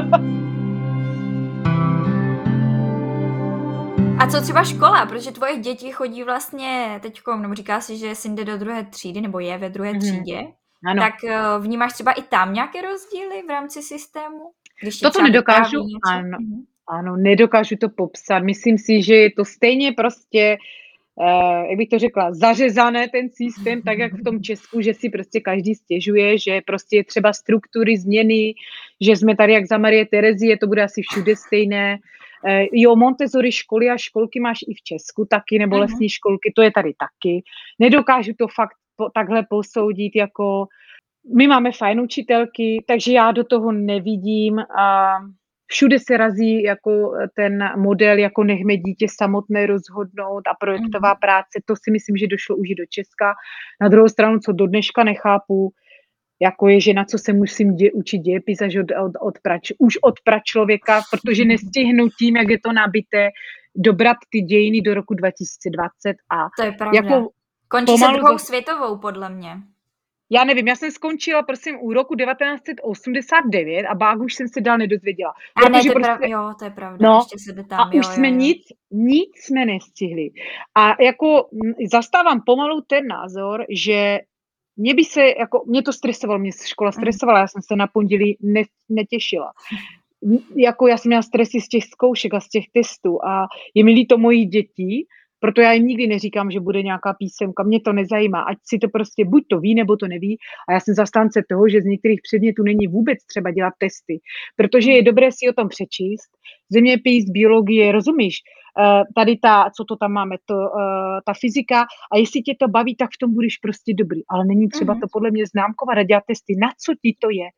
A co třeba škola? Protože tvoje děti chodí vlastně teď, nebo říká si, že jsi jde do druhé třídy, nebo je ve druhé mm-hmm. třídě. Ano. Tak uh, vnímáš třeba i tam nějaké rozdíly v rámci systému? Když Toto nedokážu, ano. Mhm. Ano, nedokážu to popsat. Myslím si, že je to stejně prostě eh, jak bych to řekla, zařezané ten systém, tak jak v tom Česku, že si prostě každý stěžuje, že prostě je třeba struktury, změny, že jsme tady jak za Marie Terezie, to bude asi všude stejné. Eh, jo, Montessori školy a školky máš i v Česku taky, nebo uh-huh. lesní školky, to je tady taky. Nedokážu to fakt po, takhle posoudit, jako my máme fajn učitelky, takže já do toho nevidím a všude se razí jako ten model, jako nechme dítě samotné rozhodnout a projektová mm. práce, to si myslím, že došlo už i do Česka. Na druhou stranu, co do dneška nechápu, jako je, že na co se musím dě, učit dějepis až od, od, od prač, už od pračlověka, protože nestihnu tím, jak je to nabité, dobrat ty dějiny do roku 2020 a to je pravda. Jako Končí se druhou světovou, podle mě. Já nevím, já jsem skončila, prosím, u roku 1989 a bák už jsem se dál nedozvěděla. A ne, to je prostě, prav, jo, to je pravda, no, ještě se tam, A jo, už jo, jsme jo. nic, nic jsme nestihli. A jako zastávám pomalu ten názor, že mě by se, jako, mě to stresovalo, mě škola mhm. stresovala, já jsem se na pondělí ne, netěšila. Jako já jsem měla stresy z těch zkoušek a z těch testů a je mi líto mojí dětí, proto já jim nikdy neříkám, že bude nějaká písemka, mě to nezajímá, ať si to prostě buď to ví, nebo to neví. A já jsem zastánce toho, že z některých předmětů není vůbec třeba dělat testy, protože je dobré si o tom přečíst. Zeměpis, biologie, rozumíš? Uh, tady ta, co to tam máme, to, uh, ta fyzika a jestli tě to baví, tak v tom budeš prostě dobrý. Ale není třeba mm-hmm. to podle mě známkovat a dělat testy. Na co ti to je?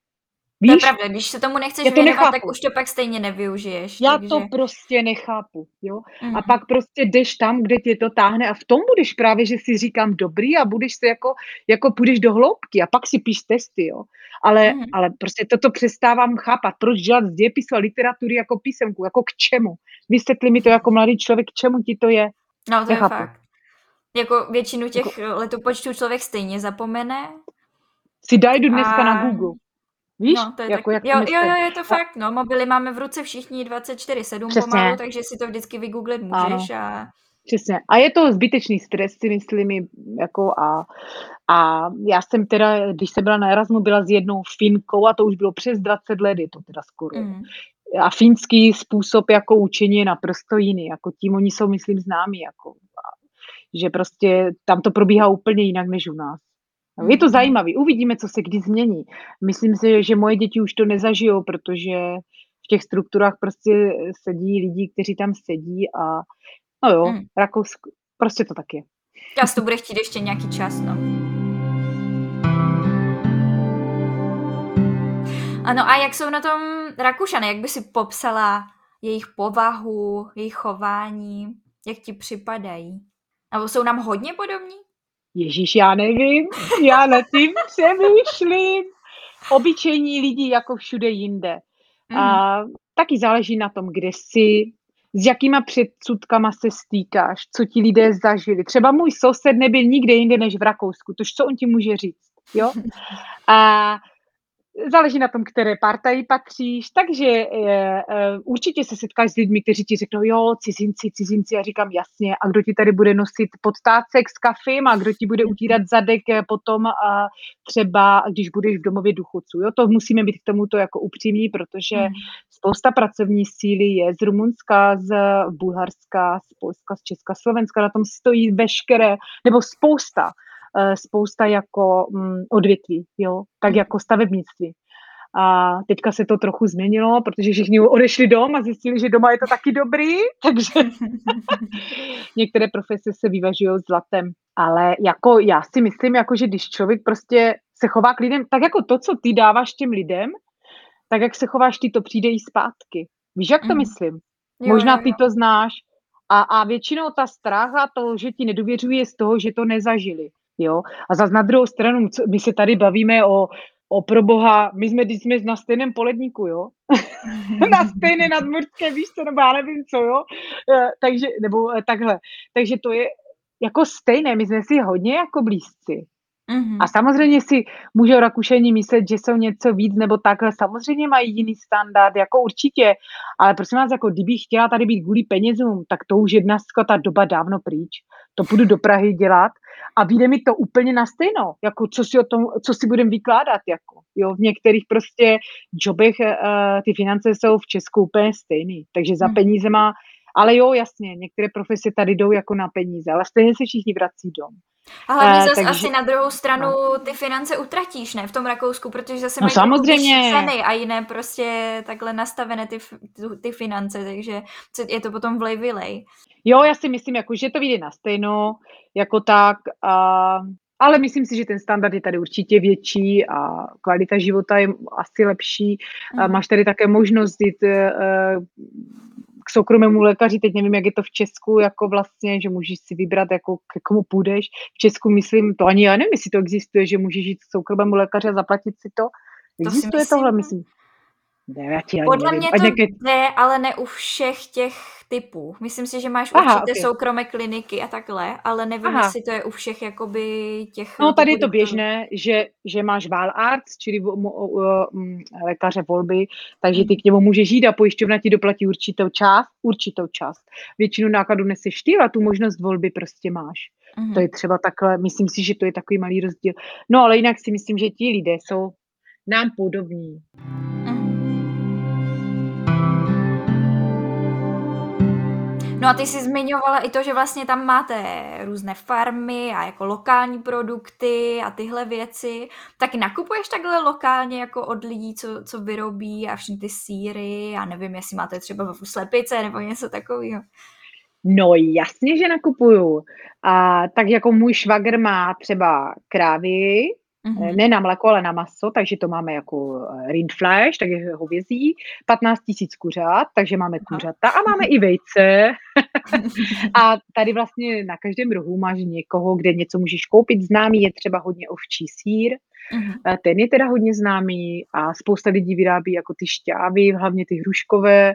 Víš? To je pravda, když se tomu nechceš to věnovat, nechápu. tak už to pak stejně nevyužiješ. Já takže... to prostě nechápu, jo. Mm. A mhm. pak prostě jdeš tam, kde tě to táhne a v tom budeš právě, že si říkám dobrý a budeš se jako, jako půjdeš do hloubky a pak si píš testy, jo. Ale, mm. ale prostě toto přestávám chápat, proč dělat z dějepisu a literatury jako písemku, jako k čemu. Vysvětli mi to jako mladý člověk, k čemu ti to je. No, to nechápu. je fakt. Jako většinu těch jako... letopočtů člověk stejně zapomene. Si daj do dneska a... na Google. Víš? No, to je jako, tak... jak jo, jo, jo, je to fakt, no, mobily máme v ruce všichni 24-7 pomalu, takže si to vždycky vygooglit můžeš a... Přesně. A je to zbytečný stres, si myslím, jako a, a já jsem teda, když jsem byla na Erasmu, byla s jednou Finkou a to už bylo přes 20 let, je to teda skoro. Mm. A finský způsob jako učení je naprosto jiný, jako tím oni jsou, myslím, známí, jako, že prostě tam to probíhá úplně jinak než u nás. No, je to mhm. zajímavé, uvidíme, co se kdy změní. Myslím si, že moje děti už to nezažijou, protože v těch strukturách prostě sedí lidi, kteří tam sedí a no jo, hmm. Rakousko, prostě to tak je. Čas to bude chtít ještě nějaký čas, no. Ano a jak jsou na tom Rakušany? Jak by si popsala jejich povahu, jejich chování? Jak ti připadají? Nebo jsou nám hodně podobní? Ježíš, já nevím, já na tím přemýšlím. Obyčejní lidi jako všude jinde. Mm. A mhm. taky záleží na tom, kde jsi, s jakýma předsudkama se stýkáš, co ti lidé zažili. Třeba můj soused nebyl nikde jinde než v Rakousku, tož co on ti může říct. Jo? A záleží na tom, které partaji patříš, takže e, e, určitě se setkáš s lidmi, kteří ti řeknou, jo, cizinci, cizinci, já říkám jasně, a kdo ti tady bude nosit podtácek s kafem a kdo ti bude utírat zadek potom a třeba, když budeš v domově důchodců. Jo, to musíme být k tomuto jako upřímní, protože hmm. spousta pracovní síly je z Rumunska, z Bulharska, z Polska, z Česka, Slovenska, na tom stojí veškeré, nebo spousta Eh, spousta jako mm, odvětví, jo, tak jako stavebnictví. A teďka se to trochu změnilo, protože všichni odešli dom a zjistili, že doma je to taky dobrý, takže některé profese se vyvažují zlatem. Ale jako já si myslím, jako, že když člověk prostě se chová k lidem, tak jako to, co ty dáváš těm lidem, tak jak se chováš ty, to přijde i zpátky. Víš, jak to mm. myslím? Jo, Možná ty to znáš. A, a většinou ta strach a to, že ti nedůvěřují, je z toho, že to nezažili. Jo? A zase na druhou stranu, my se tady bavíme o, o proboha, my jsme, když jsme na stejném poledníku, jo? na stejné nadmorské, víš co, nebo já nevím co, jo? E, takže, nebo e, takhle. Takže to je jako stejné, my jsme si hodně jako blízci. Mm-hmm. A samozřejmě si můžou Rakušani myslet, že jsou něco víc nebo takhle. Samozřejmě mají jiný standard, jako určitě. Ale prosím vás, jako kdybych chtěla tady být kvůli penězům, tak to už jedna ta doba dávno pryč. To půjdu do Prahy dělat a vyjde mi to úplně na stejno, jako co si o tom, co si budem vykládat, jako, jo, v některých prostě jobech uh, ty finance jsou v Česku úplně stejný, takže za hmm. peníze má, ale jo, jasně, některé profese tady jdou jako na peníze, ale stejně se všichni vrací dom. A hlavně uh, zase takže, asi na druhou stranu no. ty finance utratíš, ne, v tom Rakousku, protože zase no, mají samozřejmě. ceny a jiné prostě takhle nastavené ty, ty finance, takže je to potom vlej. Jo, já si myslím, jako, že to vyjde na stejno, jako tak, a, ale myslím si, že ten standard je tady určitě větší a kvalita života je asi lepší. Mm. A mhm. máš tady také možnost jít uh, k soukromému lékaři, teď nevím, jak je to v Česku, jako vlastně, že můžeš si vybrat, jako k komu půjdeš. V Česku myslím, to ani já nevím, jestli to existuje, že můžeš jít k soukromému lékaři a zaplatit si to. Existuje to myslím, tohle, myslím. Ne, já ti Podle nevím. mě to někde... jde, ale ne u všech těch typů. Myslím si, že máš Aha, určité okay. soukromé kliniky a takhle, ale nevím, Aha. jestli to je u všech jakoby těch... No tady je to běžné, že, že máš Wahlarzt, čili lékaře volby, takže ty k němu můžeš jít a pojišťovna ti doplatí určitou část, určitou část. Většinu nákladů neseš ty a tu možnost volby prostě máš. Mm-hmm. To je třeba takhle, myslím si, že to je takový malý rozdíl. No ale jinak si myslím, že ti lidé jsou nám podobní. Mm-hmm. No a ty jsi zmiňovala i to, že vlastně tam máte různé farmy a jako lokální produkty a tyhle věci. Tak nakupuješ takhle lokálně jako od lidí, co, co vyrobí a všechny ty síry a nevím, jestli máte třeba v slepice nebo něco takového. No jasně, že nakupuju. A tak jako můj švagr má třeba krávy, Mm-hmm. Ne na mléko, ale na maso, takže to máme jako eh, rindfleisch, takže hovězí, 15 tisíc kuřat, takže máme kuřata a máme i vejce. a tady vlastně na každém rohu máš někoho, kde něco můžeš koupit. Známý je třeba hodně ovčí sír, Uh-huh. Ten je teda hodně známý a spousta lidí vyrábí jako ty šťávy, hlavně ty hruškové,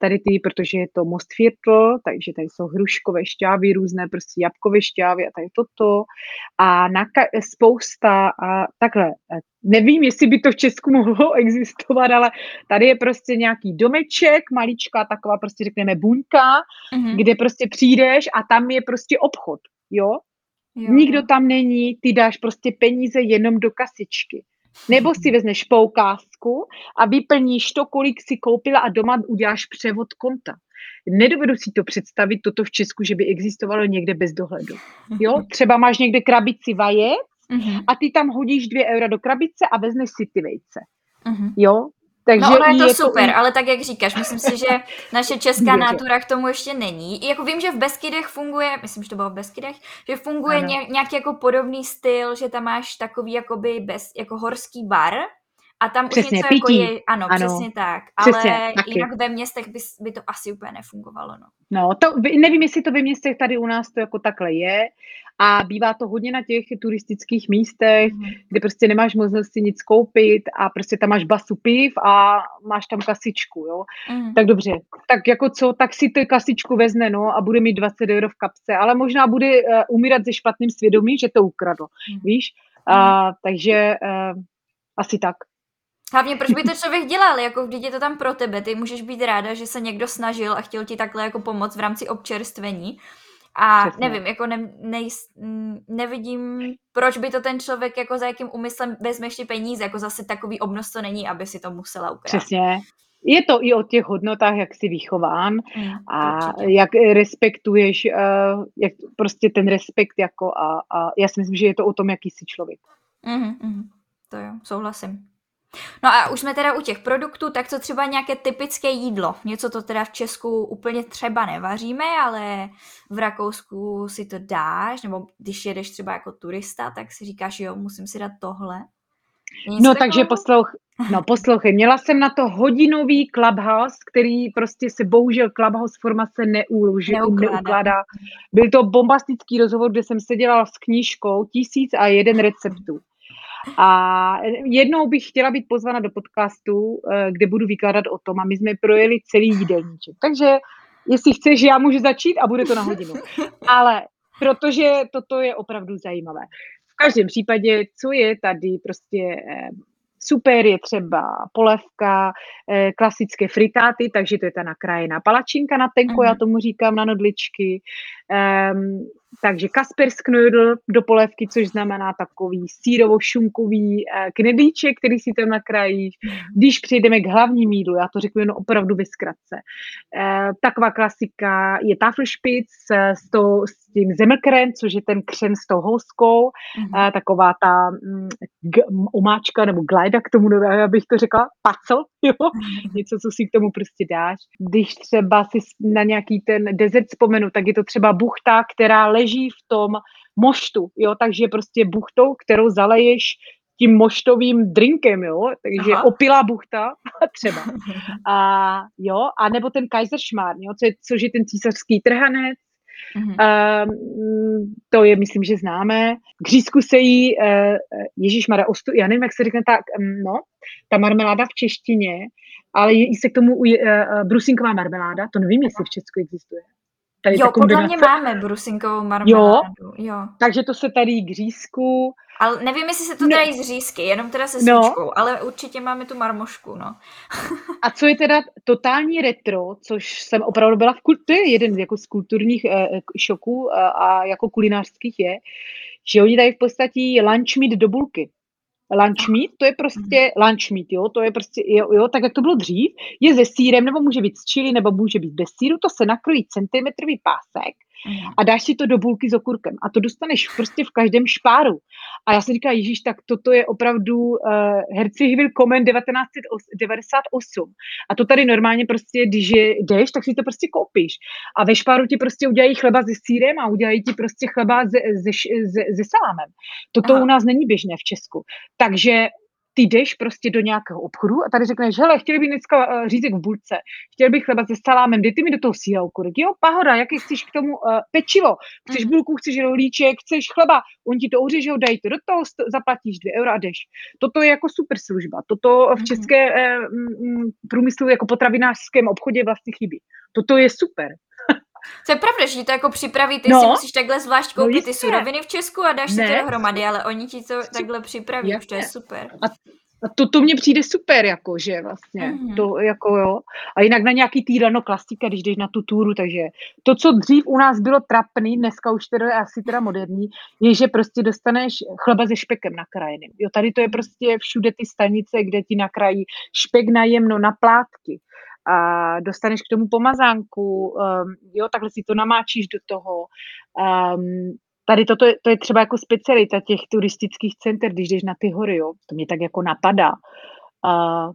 tady ty, protože je to Mostviertl, takže tady jsou hruškové šťávy, různé prostě jabkové šťávy a tady toto. A na ka- spousta, a takhle, nevím, jestli by to v Česku mohlo existovat, ale tady je prostě nějaký domeček, maličká taková prostě řekneme buňka, uh-huh. kde prostě přijdeš a tam je prostě obchod, jo, Jo. Nikdo tam není, ty dáš prostě peníze jenom do kasičky. Nebo si vezmeš poukázku a vyplníš to, kolik si koupila a doma uděláš převod konta. Nedovedu si to představit, toto v Česku, že by existovalo někde bez dohledu. Jo? Třeba máš někde krabici vajec mhm. a ty tam hodíš dvě eura do krabice a vezmeš si ty vejce. Mhm. Jo? Takže no ono je to je super, to... ale tak jak říkáš, myslím si, že naše česká nátura k tomu ještě není. I jako vím, že v Beskydech funguje, myslím, že to bylo v Beskydech, že funguje ně, nějaký jako podobný styl, že tam máš takový jakoby bez, jako horský bar, a tam přesně, už něco pití. jako je, ano, ano, přesně tak, přesně, ale taky. jinak ve městech by, by to asi úplně nefungovalo, no. No, to, nevím, jestli to ve městech tady u nás to jako takhle je, a bývá to hodně na těch turistických místech, mm. kde prostě nemáš možnost si nic koupit a prostě tam máš basu piv a máš tam kasičku, jo. Mm. Tak dobře, tak jako co, tak si tu kasičku vezne, no a bude mít 20 euro v kapse, ale možná bude uh, umírat se špatným svědomím, že to ukradl, mm. víš. Uh, takže uh, asi tak. Hlavně proč by to člověk dělal, jako vždyť je to tam pro tebe, ty můžeš být ráda, že se někdo snažil a chtěl ti takhle jako pomoct v rámci občerstvení a Přesně. nevím, jako ne, ne, nevidím, proč by to ten člověk jako za jakým úmyslem vezme ještě peníze, jako zase takový obnos to není, aby si to musela ukrát. Přesně. Je to i o těch hodnotách, jak jsi vychován mm, a určitě. jak respektuješ, uh, jak prostě ten respekt jako a, a já si myslím, že je to o tom, jaký jsi člověk. Mm, mm, to jo, souhlasím. No a už jsme teda u těch produktů, tak co třeba nějaké typické jídlo? Něco to teda v Česku úplně třeba nevaříme, ale v Rakousku si to dáš, nebo když jedeš třeba jako turista, tak si říkáš, jo, musím si dát tohle. no takže poslouch, no poslouchej, měla jsem na to hodinový Clubhouse, který prostě se bohužel Clubhouse formace neúloží, neukládá. Byl to bombastický rozhovor, kde jsem seděla s knížkou tisíc a jeden receptů. A jednou bych chtěla být pozvána do podcastu, eh, kde budu vykládat o tom a my jsme projeli celý jídelníček. Takže jestli chceš, já můžu začít a bude to na hodinu. Ale protože toto je opravdu zajímavé. v každém případě, co je tady prostě eh, super je třeba polevka, eh, klasické fritáty, takže to je ta nakrájená palačinka na tenko, já tomu říkám na nodličky. Um, takže Kaspersk knödel do polévky, což znamená takový sírovo-šunkový eh, knedlíček, který si tam nakrájíš. Když přejdeme k hlavním jídlu, já to řeknu jen opravdu ve zkratce. Eh, taková klasika je Tafelspitz s, to, s tím zemlkrem, což je ten křen s tou houskou, mm-hmm. taková ta mm, g, omáčka nebo glajda k tomu, abych to řekla, pacel, jo? Mm-hmm. něco, co si k tomu prostě dáš. Když třeba si na nějaký ten desert vzpomenu, tak je to třeba buchta, která leží v tom moštu, jo, takže prostě buchtou, kterou zaleješ tím moštovým drinkem, jo, takže Aha. opilá buchta třeba. A jo, a nebo ten Kaiserschmarrn, jo, co je, což je ten císařský trhanec, Mm-hmm. Um, to je, myslím, že známe. K řízku se jí, uh, Ježíš Mara, ostu, já nevím, jak se řekne tak, um, no, ta marmeláda v češtině, ale jí se k tomu uh, brusinková marmeláda, to nevím, jestli v Česku existuje. Tady jo, podle mě máme brusinkovou marmeládu. Jo, jo. takže to se tady k řízku. Ale nevím, jestli se to dají z řízky, jenom teda se no. ale určitě máme tu marmošku, no. a co je teda totální retro, což jsem opravdu byla v kultu, to je jeden jako z kulturních eh, šoků a, a jako kulinářských je, že oni dají v podstatě lunch meat do bulky lunch meat, to je prostě mm. lunch meat, jo, to je prostě, jo, jo, tak jak to bylo dřív, je se sírem, nebo může být s čili, nebo může být bez síru, to se nakrojí centimetrový pásek a dáš si to do bulky s okurkem a to dostaneš prostě v každém špáru. A já si říkám, Ježíš, tak toto je opravdu uh, Herci Hivil Komen 1998. A to tady normálně prostě, když je, jdeš, tak si to prostě koupíš. A ve špáru ti prostě udělají chleba se sírem a udělají ti prostě chleba se, se, se, se salámem. Toto Aha. u nás není běžné v Česku. Takže ty jdeš prostě do nějakého obchodu a tady řekneš, hele, chtěl bych dneska uh, řízek v bulce, chtěl bych chleba se salámem, dejte mi do toho okurek. Jo, pahoda, jaký chceš k tomu uh, pečivo, chceš mm. bulku, chceš rohlíček, chceš chleba, on ti to uřežou, dají to do toho, zaplatíš dvě eura a jdeš. Toto je jako super služba. Toto v mhm. české uh, průmyslu jako potravinářském obchodě vlastně chybí. Toto je super. To je pravda, že to jako připraví, ty no, si musíš takhle zvlášť no koupit no ty suroviny v Česku a dáš ne. si to dohromady, ale oni ti to takhle připraví, už to je super. A a to, to mně přijde super, jako, že vlastně, mm-hmm. to jako jo. A jinak na nějaký týdano klasika, když jdeš na tu túru, takže to, co dřív u nás bylo trapný, dneska už teda je asi teda moderní, je, že prostě dostaneš chleba se špekem nakrájeným. Jo, tady to je prostě všude ty stanice, kde ti nakrají špek na jemno, na plátky a dostaneš k tomu pomazánku, um, jo, takhle si to namáčíš do toho. Um, tady toto je, to je třeba jako specialita těch turistických center, když jdeš na ty hory, jo, to mě tak jako napadá. Uh,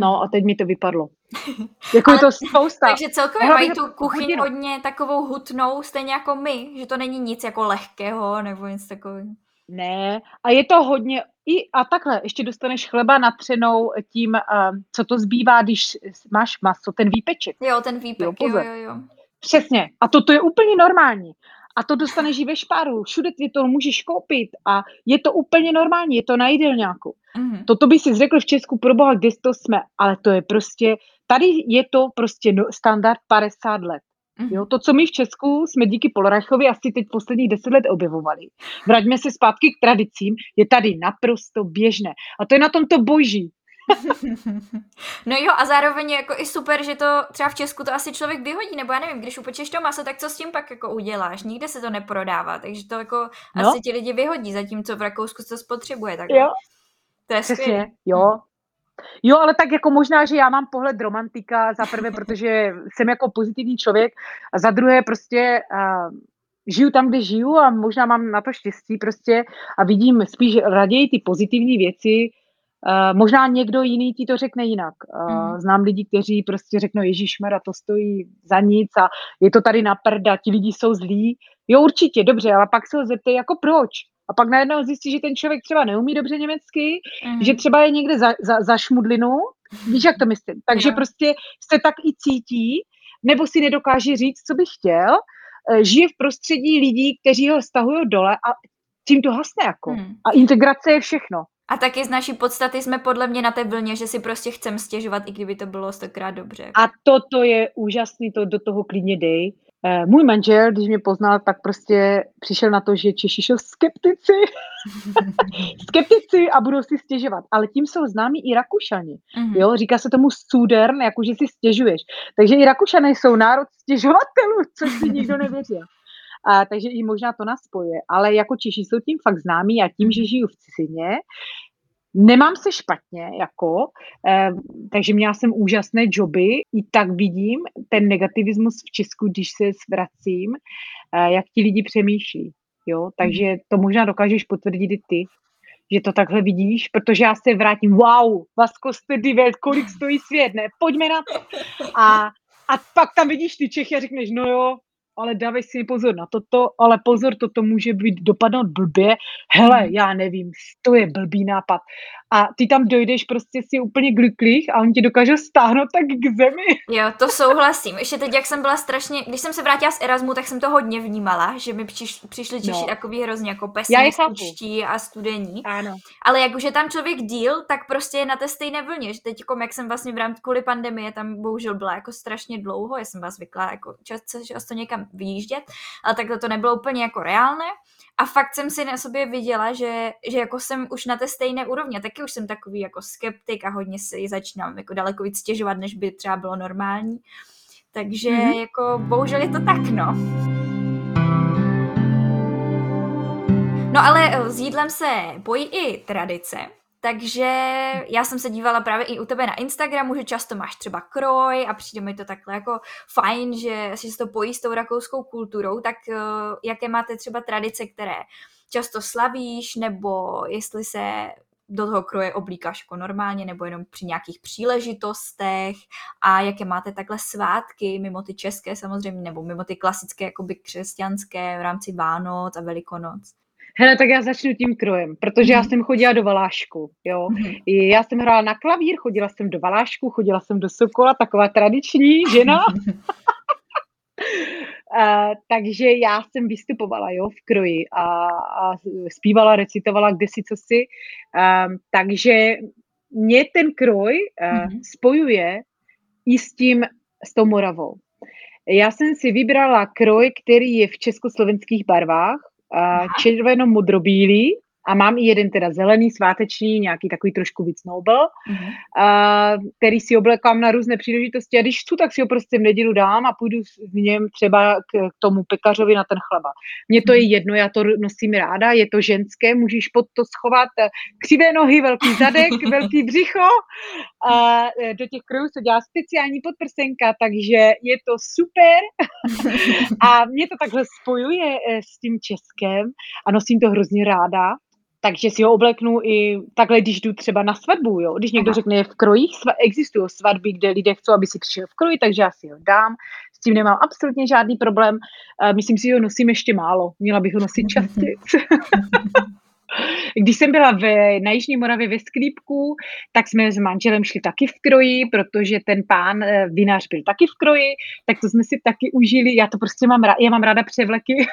no a teď mi to vypadlo. Jako je to spousta. Takže celkově mají tu kuchyň hodně takovou hutnou, stejně jako my, že to není nic jako lehkého nebo nic takového. Ne, a je to hodně, i a takhle, ještě dostaneš chleba natřenou tím, uh, co to zbývá, když máš maso, ten výpeček. Jo, ten výpek, jo, jo, jo, jo. Přesně, a toto je úplně normální. A to dostaneš i ve špáru, všude ty to můžeš koupit a je to úplně normální, je to na jídelňáku. Mm-hmm. Toto by si řekl v Česku, pro boha, kde to jsme, ale to je prostě, tady je to prostě no, standard 50 let. Jo, mhm. to, co my v Česku jsme díky Polrachovi asi teď posledních deset let objevovali. Vraťme se zpátky k tradicím, je tady naprosto běžné. A to je na tomto boží. no jo, a zároveň je jako i super, že to třeba v Česku to asi člověk vyhodí, nebo já nevím, když upečeš to maso, tak co s tím pak jako uděláš? Nikde se to neprodává, takže to jako no. asi ti lidi vyhodí, zatímco v Rakousku se to spotřebuje. Tak jo. To je skvělé. Jo, Jo, ale tak jako možná, že já mám pohled romantika za prvé, protože jsem jako pozitivní člověk a za druhé prostě uh, žiju tam, kde žiju a možná mám na to štěstí prostě a vidím spíš raději ty pozitivní věci. Uh, možná někdo jiný ti to řekne jinak. Uh, znám lidi, kteří prostě řeknou, Ježíš a to stojí za nic a je to tady na prda, ti lidi jsou zlí. Jo, určitě, dobře, ale pak se ho zeptej, jako proč? A pak najednou zjistí, že ten člověk třeba neumí dobře německy, mm. že třeba je někde za, za, za šmudlinu, víš, jak to myslím. Takže no. prostě se tak i cítí, nebo si nedokáže říct, co by chtěl, eh, žije v prostředí lidí, kteří ho stahují dole a tím to hasne jako. Mm. A integrace je všechno. A taky z naší podstaty jsme podle mě na té vlně, že si prostě chceme stěžovat, i kdyby to bylo stokrát dobře. A toto je úžasný, to do toho klidně dej. Eh, můj manžel, když mě poznal, tak prostě přišel na to, že Češi jsou skeptici. skeptici a budou si stěžovat. Ale tím jsou známí i Rakušani. Mm-hmm. Jo, říká se tomu studern, jako že si stěžuješ. Takže i Rakušané jsou národ stěžovatelů, což si nikdo nevěří. A, takže i možná to nás spojuje. Ale jako Češi jsou tím fakt známí a tím, že žiju v cizině, Nemám se špatně, jako, eh, takže měla jsem úžasné joby, i tak vidím ten negativismus v Česku, když se zvracím, eh, jak ti lidi přemýšlí. Jo? Takže mhm. to možná dokážeš potvrdit i ty, že to takhle vidíš, protože já se vrátím, wow, Vasko jste divet, kolik stojí svět, ne, pojďme na to. A, a pak tam vidíš ty Čechy a řekneš, no jo, ale dávej si pozor na toto, ale pozor, toto může být dopadnout blbě. Hele, mhm. já nevím, to je blbý nápad a ty tam dojdeš prostě si úplně gliklých a on ti dokáže stáhnout tak k zemi. Jo, to souhlasím. Ještě teď, jak jsem byla strašně, když jsem se vrátila z Erasmu, tak jsem to hodně vnímala, že mi přiš, přišli Češi no. takový hrozně jako pesimističtí a studení. Ano. Ale jak už je tam člověk díl, tak prostě je na té stejné vlně. Že teď, jako, jak jsem vlastně v rámci kvůli pandemie tam bohužel byla jako strašně dlouho, já jsem byla zvyklá jako často, často někam vyjíždět, ale tak to nebylo úplně jako reálné. A fakt jsem si na sobě viděla, že, že jako jsem už na té stejné úrovni. Taky už jsem takový jako skeptik a hodně si začínám jako daleko víc stěžovat, než by třeba bylo normální. Takže mm-hmm. jako bohužel je to tak, no. No ale eh, s jídlem se pojí i tradice. Takže já jsem se dívala právě i u tebe na Instagramu, že často máš třeba kroj a přijde mi to takhle jako fajn, že si to pojí s tou rakouskou kulturou, tak uh, jaké máte třeba tradice, které často slavíš, nebo jestli se do toho kroje oblíkáš jako normálně nebo jenom při nějakých příležitostech a jaké máte takhle svátky mimo ty české samozřejmě nebo mimo ty klasické jakoby křesťanské v rámci Vánoc a Velikonoc. Hele, tak já začnu tím krojem, protože já mhm. jsem chodila do Valášku, jo. Mhm. Já jsem hrála na klavír, chodila jsem do Valášku, chodila jsem do Sokola, taková tradiční žena. Uh, takže já jsem vystupovala jo, v kroji a, a zpívala, recitovala kdesi co si. Uh, takže mě ten kroj uh, mm-hmm. spojuje i s tím, s tou Moravou. Já jsem si vybrala kroj, který je v československých barvách, červeno-modrobílý a mám i jeden teda zelený, sváteční, nějaký takový trošku víc noble, uh-huh. a, který si oblekám na různé příležitosti a když chci, tak si ho prostě v nedělu dám a půjdu v něm třeba k, k tomu pekařovi na ten chleba. Mně to je mhm. jedno, já to nosím ráda, je to ženské, můžeš pod to schovat eh, křivé nohy, velký zadek, velký břicho. A eh, do těch krojů se dělá speciální podprsenka, takže je to super. a mě to takhle spojuje eh, s tím českém a nosím to hrozně ráda takže si ho obleknu i takhle, když jdu třeba na svatbu, jo. Když někdo Aha. řekne, v krojích sva- existují svatby, kde lidé chcou, aby si přišel v kroji, takže já si ho dám. S tím nemám absolutně žádný problém. Myslím si, že ho nosím ještě málo. Měla bych ho nosit častěji. Když jsem byla v, na Jižní Moravě ve Sklípku, tak jsme s manželem šli taky v kroji, protože ten pán eh, vinař byl taky v kroji, tak to jsme si taky užili. Já to prostě mám ráda, já mám ráda převleky.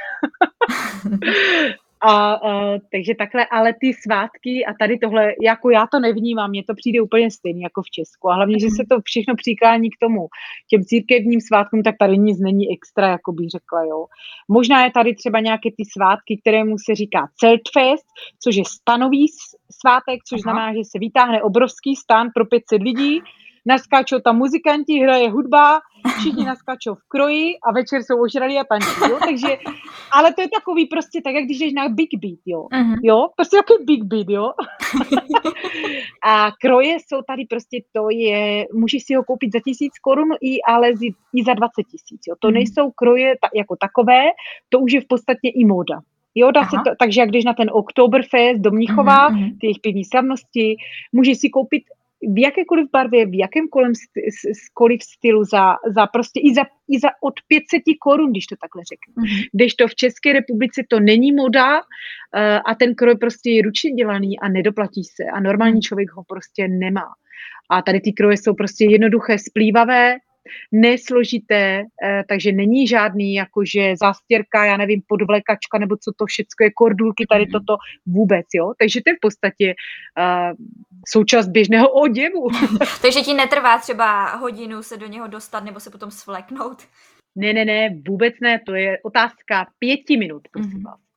A, a takže takhle, ale ty svátky a tady tohle, jako já to nevnímám, mně to přijde úplně stejně jako v Česku. A hlavně, že se to všechno přiklání k tomu, těm církevním svátkům, tak tady nic není extra, jako bych řekla, jo. Možná je tady třeba nějaké ty svátky, kterému se říká Zeltfest, což je stanový svátek, což Aha. znamená, že se vytáhne obrovský stan pro 500 lidí, naskáčou tam muzikanti, hraje hudba, všichni naskáčou v kroji a večer jsou ožralí a tančí, jo? takže, ale to je takový prostě tak, jak když jdeš na Big Beat, jo, uh-huh. jo, prostě takový Big Beat, jo. a kroje jsou tady prostě, to je, můžeš si ho koupit za tisíc korun, i, ale i za 20 tisíc, jo, to uh-huh. nejsou kroje ta, jako takové, to už je v podstatě i móda. Jo, dá se to, takže jak jdeš na ten Oktoberfest do Mnichova, uh-huh. ty jejich pěvní slavnosti, můžeš si koupit v jakékoliv barvě, v jakémkoliv st- stylu za, za prostě i za, i za od 500 korun, když to takhle řeknu. Mm-hmm. Když to v České republice to není moda uh, a ten kroj prostě je ručně dělaný a nedoplatí se a normální mhm. člověk ho prostě nemá. A tady ty kroje jsou prostě jednoduché, splývavé, nesložité, eh, takže není žádný jakože zástěrka, já nevím, podvlekačka nebo co to všecko je, kordulky, tady mhm. toto vůbec, jo. Takže to je v podstatě uh, součást běžného oděvu. takže ti netrvá třeba hodinu se do něho dostat nebo se potom svleknout? Ne, ne, ne, vůbec ne, to je otázka pěti minut, prosím mm-hmm. vás.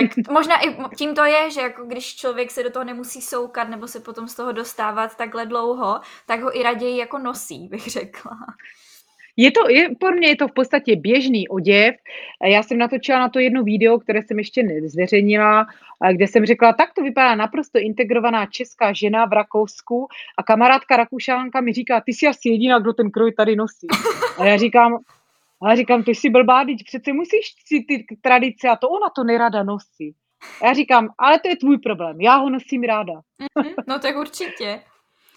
Tak možná i tím to je, že jako když člověk se do toho nemusí soukat nebo se potom z toho dostávat takhle dlouho, tak ho i raději jako nosí, bych řekla. Je to, je, pro mě je to v podstatě běžný oděv. Já jsem natočila na to jedno video, které jsem ještě nezveřejnila, kde jsem řekla, tak to vypadá naprosto integrovaná česká žena v Rakousku a kamarádka Rakušánka mi říká, ty jsi asi jediná, kdo ten kroj tady nosí. A já říkám, a já říkám, ty jsi blbá, teď přece musíš si ty tradice a to ona to nerada nosí. A já říkám, ale to je tvůj problém, já ho nosím ráda. Mm-hmm, no tak určitě.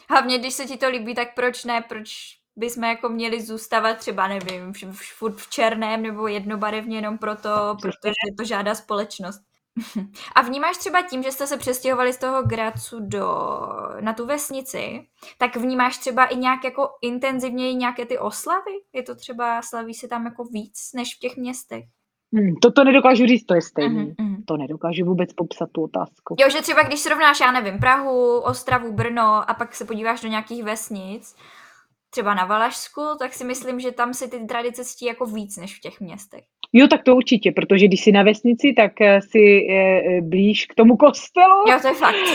Hlavně, když se ti to líbí, tak proč ne, proč bychom jako měli zůstávat třeba, nevím, furt v černém nebo jednobarevně jenom proto, protože to žádá společnost. A vnímáš třeba tím, že jste se přestěhovali z toho Gracu do, na tu vesnici, tak vnímáš třeba i nějak jako intenzivněji nějaké ty oslavy? Je to třeba, slaví se tam jako víc než v těch městech? Hmm, to nedokážu říct, to je stejný. Uh-huh, uh-huh. To nedokážu vůbec popsat tu otázku. Jo, že třeba když srovnáš, já nevím, Prahu, Ostravu, Brno a pak se podíváš do nějakých vesnic, třeba na Valašsku, tak si myslím, že tam si ty tradice ctí jako víc než v těch městech. Jo, tak to určitě, protože když jsi na vesnici, tak eh, si eh, blíž k tomu kostelu. Jo, to je fakt.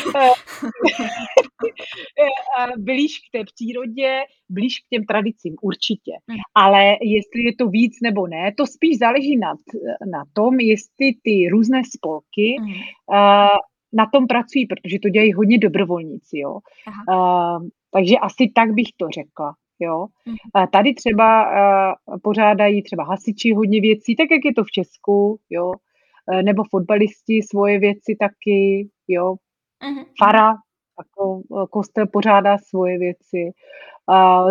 Eh, blíž k té přírodě, blíž k těm tradicím, určitě. Hmm. Ale jestli je to víc nebo ne, to spíš záleží na, na tom, jestli ty různé spolky hmm. na tom pracují, protože to dělají hodně dobrovolníci, jo. Aha. takže asi tak bych to řekla. Jo. Mm. Tady třeba uh, pořádají třeba hasiči hodně věcí, tak jak je to v Česku, jo. Uh, nebo fotbalisti svoje věci taky, jo. Mm. Fara, jako kostel pořádá svoje věci.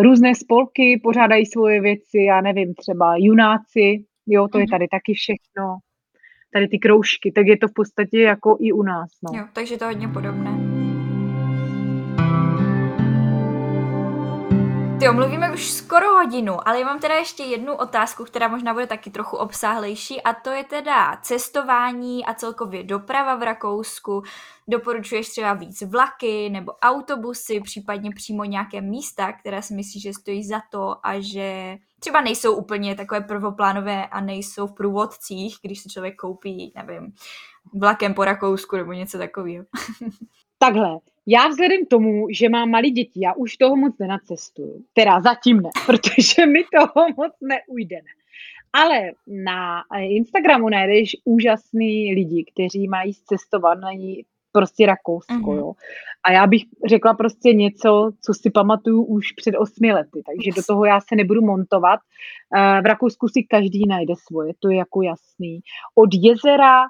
Různé spolky pořádají svoje věci, já nevím, třeba junáci, jo, to je tady taky všechno. Tady ty kroužky, tak je to v podstatě jako i u nás. No. Jo, takže to hodně podobné. Ty mluvíme už skoro hodinu, ale já mám teda ještě jednu otázku, která možná bude taky trochu obsáhlejší a to je teda cestování a celkově doprava v Rakousku. Doporučuješ třeba víc vlaky nebo autobusy, případně přímo nějaké místa, které si myslíš, že stojí za to a že třeba nejsou úplně takové prvoplánové a nejsou v průvodcích, když si člověk koupí, nevím, vlakem po Rakousku nebo něco takového. Takhle, já vzhledem k tomu, že mám malé děti, já už toho moc nenacestuju. Teda zatím ne, protože mi toho moc neujdeme. Ale na Instagramu najdeš úžasný lidi, kteří mají zcestovaný prostě Rakousko, mm-hmm. jo. A já bych řekla prostě něco, co si pamatuju už před osmi lety, takže do toho já se nebudu montovat. Eh, v Rakousku si každý najde svoje, to je jako jasný. Od jezera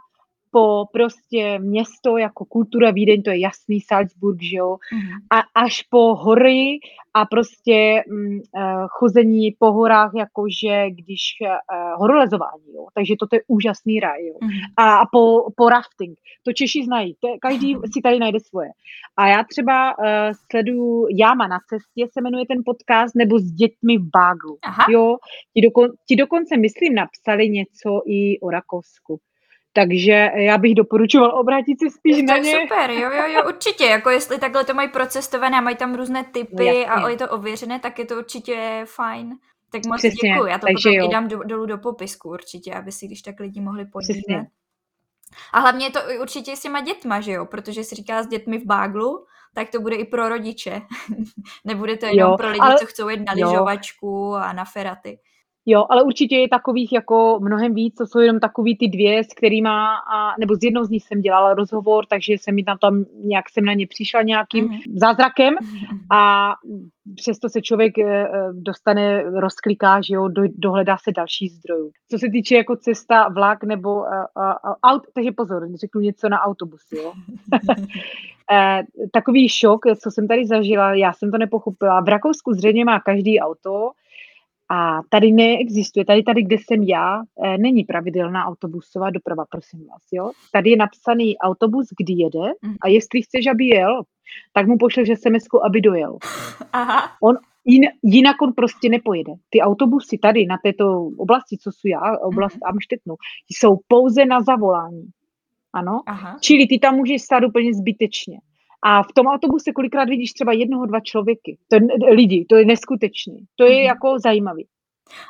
po prostě město jako kultura Vídeň, to je jasný, Salzburg, že jo, mm. a až po hory a prostě mm, uh, chození po horách, jakože když uh, horolezování, jo, takže toto je úžasný raj, jo. Mm. A, a po, po rafting, to Češi znají, to, každý si tady najde svoje. A já třeba uh, sleduju Jáma na cestě, se jmenuje ten podcast, nebo s dětmi v Báglu, Aha. jo, ti, dokon, ti dokonce, myslím, napsali něco i o Rakousku. Takže já bych doporučoval obrátit se spíš to na ně. super, jo, jo, jo, určitě. Jako jestli takhle to mají procestované a mají tam různé typy no, a je to ověřené, tak je to určitě fajn. Tak moc Přesně, děkuji. Já to potom jo. i dám do, dolů do popisku určitě, aby si když tak lidi mohli podívat. A hlavně je to určitě s těma dětma, že jo? Protože si říká s dětmi v báglu, tak to bude i pro rodiče. Nebude to jenom jo, pro lidi, ale... co chcou jít na lyžovačku a na feraty. Jo, ale určitě je takových jako mnohem víc, co jsou jenom takový ty dvě, s kterými, a, nebo z jednou z nich jsem dělala rozhovor, takže jsem mi tam, tam nějak jsem na ně přišla nějakým mm-hmm. zázrakem a přesto se člověk e, dostane, rozkliká, že jo, do, dohledá se další zdrojů. Co se týče jako cesta, vlak nebo a, a, a, aut, takže pozor, řeknu něco na autobusy, jo. e, takový šok, co jsem tady zažila, já jsem to nepochopila. V Rakousku zřejmě má každý auto, a tady neexistuje, tady, tady, kde jsem já, eh, není pravidelná autobusová doprava, prosím vás. Jo? Tady je napsaný autobus, kdy jede mhm. a jestli chceš, aby jel, tak mu pošleš sms aby dojel. Aha. On, jinak on prostě nepojede. Ty autobusy tady na této oblasti, co jsou já, oblast mm-hmm. Amštetnu, jsou pouze na zavolání. Ano? Aha. Čili ty tam můžeš stát úplně zbytečně. A v tom autobuse kolikrát vidíš třeba jednoho, dva člověky. To je, lidi, to je neskutečný. To je mm. jako zajímavý.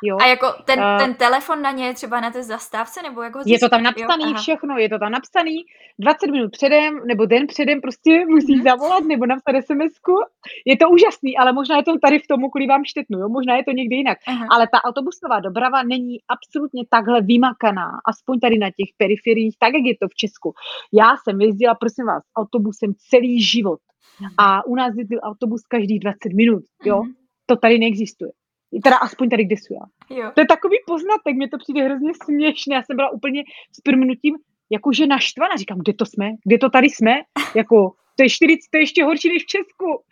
Jo. A jako ten, uh, ten telefon na ně je třeba na té zastávce, nebo jako Je to tam napsaný jo? všechno, je to tam napsaný, 20 minut předem, nebo den předem prostě musí mm-hmm. zavolat, nebo napsat sms Je to úžasný, ale možná je to tady v tomu, kvůli vám štetnu, jo? možná je to někdy jinak. Uh-huh. Ale ta autobusová doprava není absolutně takhle vymakaná, aspoň tady na těch periferiích, tak, jak je to v Česku. Já jsem jezdila, prosím vás, autobusem celý život. Uh-huh. A u nás jezdil autobus každých 20 minut, jo? Uh-huh. To tady neexistuje. Teda aspoň tady, kde jsou já. Jo. To je takový poznatek, mě to přijde hrozně směšné. Já jsem byla úplně s prvnutím jakože naštvaná. Říkám, kde to jsme? Kde to tady jsme? Jako, to je, 40, to je ještě horší než v Česku.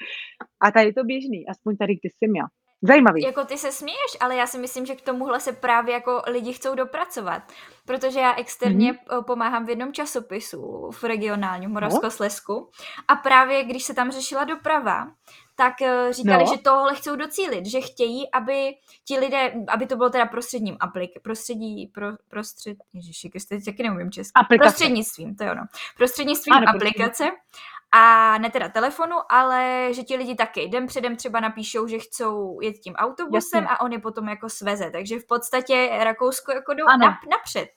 A tady je to běžný, aspoň tady, kde jsem já. Zajímavý. Jako ty se směješ, ale já si myslím, že k tomuhle se právě jako lidi chcou dopracovat. Protože já externě mm-hmm. pomáhám v jednom časopisu v regionálním Moravskoslesku no. a právě když se tam řešila doprava, tak eh, říkali, no. že tohle chcou docílit, že chtějí, aby ti lidé, aby to bylo teda prostředním aplik, prostředí, pro, prostřed, ježiši, teď taky neumím česky. Aplikace. Prostřednictvím, to je ono. Prostřednictvím ano, aplikace. A ne teda telefonu, ale že ti lidi taky den předem třeba napíšou, že chcou jet tím autobusem Jasně. a on je potom jako sveze. Takže v podstatě Rakousko jako jdou nap, napřed.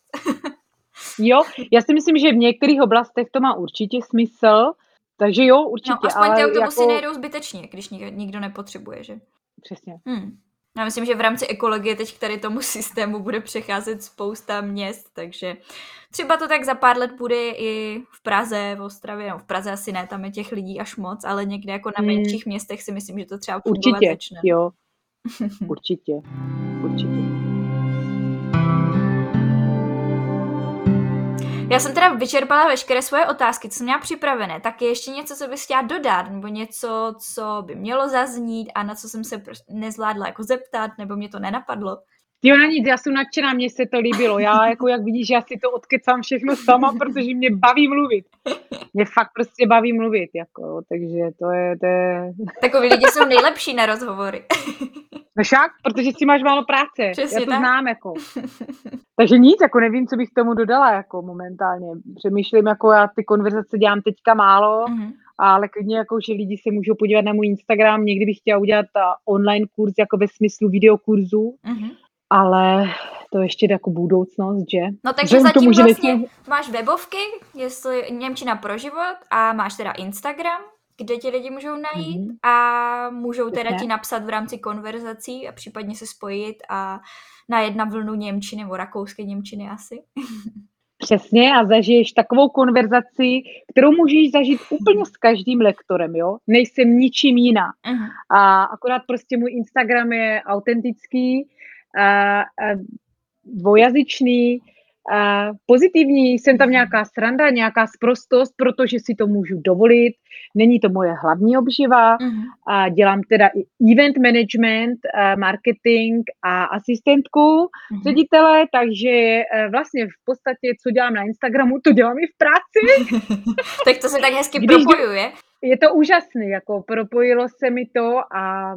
jo, já si myslím, že v některých oblastech to má určitě smysl, takže jo, určitě. No, aspoň ty autobusy jako... nejedou zbytečně, když nikdo nepotřebuje, že? Přesně. Hmm. Já myslím, že v rámci ekologie teď k tady tomu systému bude přecházet spousta měst, takže třeba to tak za pár let bude i v Praze, v Ostravě, no v Praze asi ne, tam je těch lidí až moc, ale někde jako na hmm. menších městech si myslím, že to třeba Určitě, začne. jo. Určitě, určitě. Já jsem teda vyčerpala veškeré svoje otázky, co jsem měla připravené. Tak je ještě něco, co bys chtěla dodat, nebo něco, co by mělo zaznít a na co jsem se nezvládla jako zeptat, nebo mě to nenapadlo? Jo, na nic, já jsem nadšená, mně se to líbilo. Já, jako jak vidíš, já si to odkecám všechno sama, protože mě baví mluvit. Mě fakt prostě baví mluvit, jako, takže to je... To je... Takový lidi jsou nejlepší na rozhovory. No však, protože si máš málo práce. Přesně já to tak. znám, jako. Takže nic, jako nevím, co bych tomu dodala, jako momentálně. Přemýšlím, jako já ty konverzace dělám teďka málo, mm-hmm. ale klidně, jako, že lidi se můžou podívat na můj Instagram. Někdy bych chtěla udělat online kurz, jako ve smyslu videokurzu, mm-hmm. Ale to ještě jako budoucnost, že? No takže zatím tomu, vlastně nejsme... máš webovky, jestli Němčina pro život a máš teda Instagram, kde ti lidi můžou najít mm-hmm. a můžou teda ti napsat v rámci konverzací a případně se spojit a na jedna vlnu Němčiny nebo rakouské Němčiny asi. Přesně a zažiješ takovou konverzaci, kterou můžeš zažít úplně s každým lektorem, jo? Nejsem ničím jiná. Uh-huh. A akorát prostě můj Instagram je autentický, dvojazyčný, a pozitivní, jsem tam nějaká sranda, nějaká sprostost, protože si to můžu dovolit, není to moje hlavní obživa, uh-huh. a dělám teda i event management, marketing a asistentku uh-huh. ředitele, takže e, vlastně v podstatě, co dělám na Instagramu, to dělám i v práci. tak to se tak hezky Když propojuje. Je to úžasné, jako propojilo se mi to a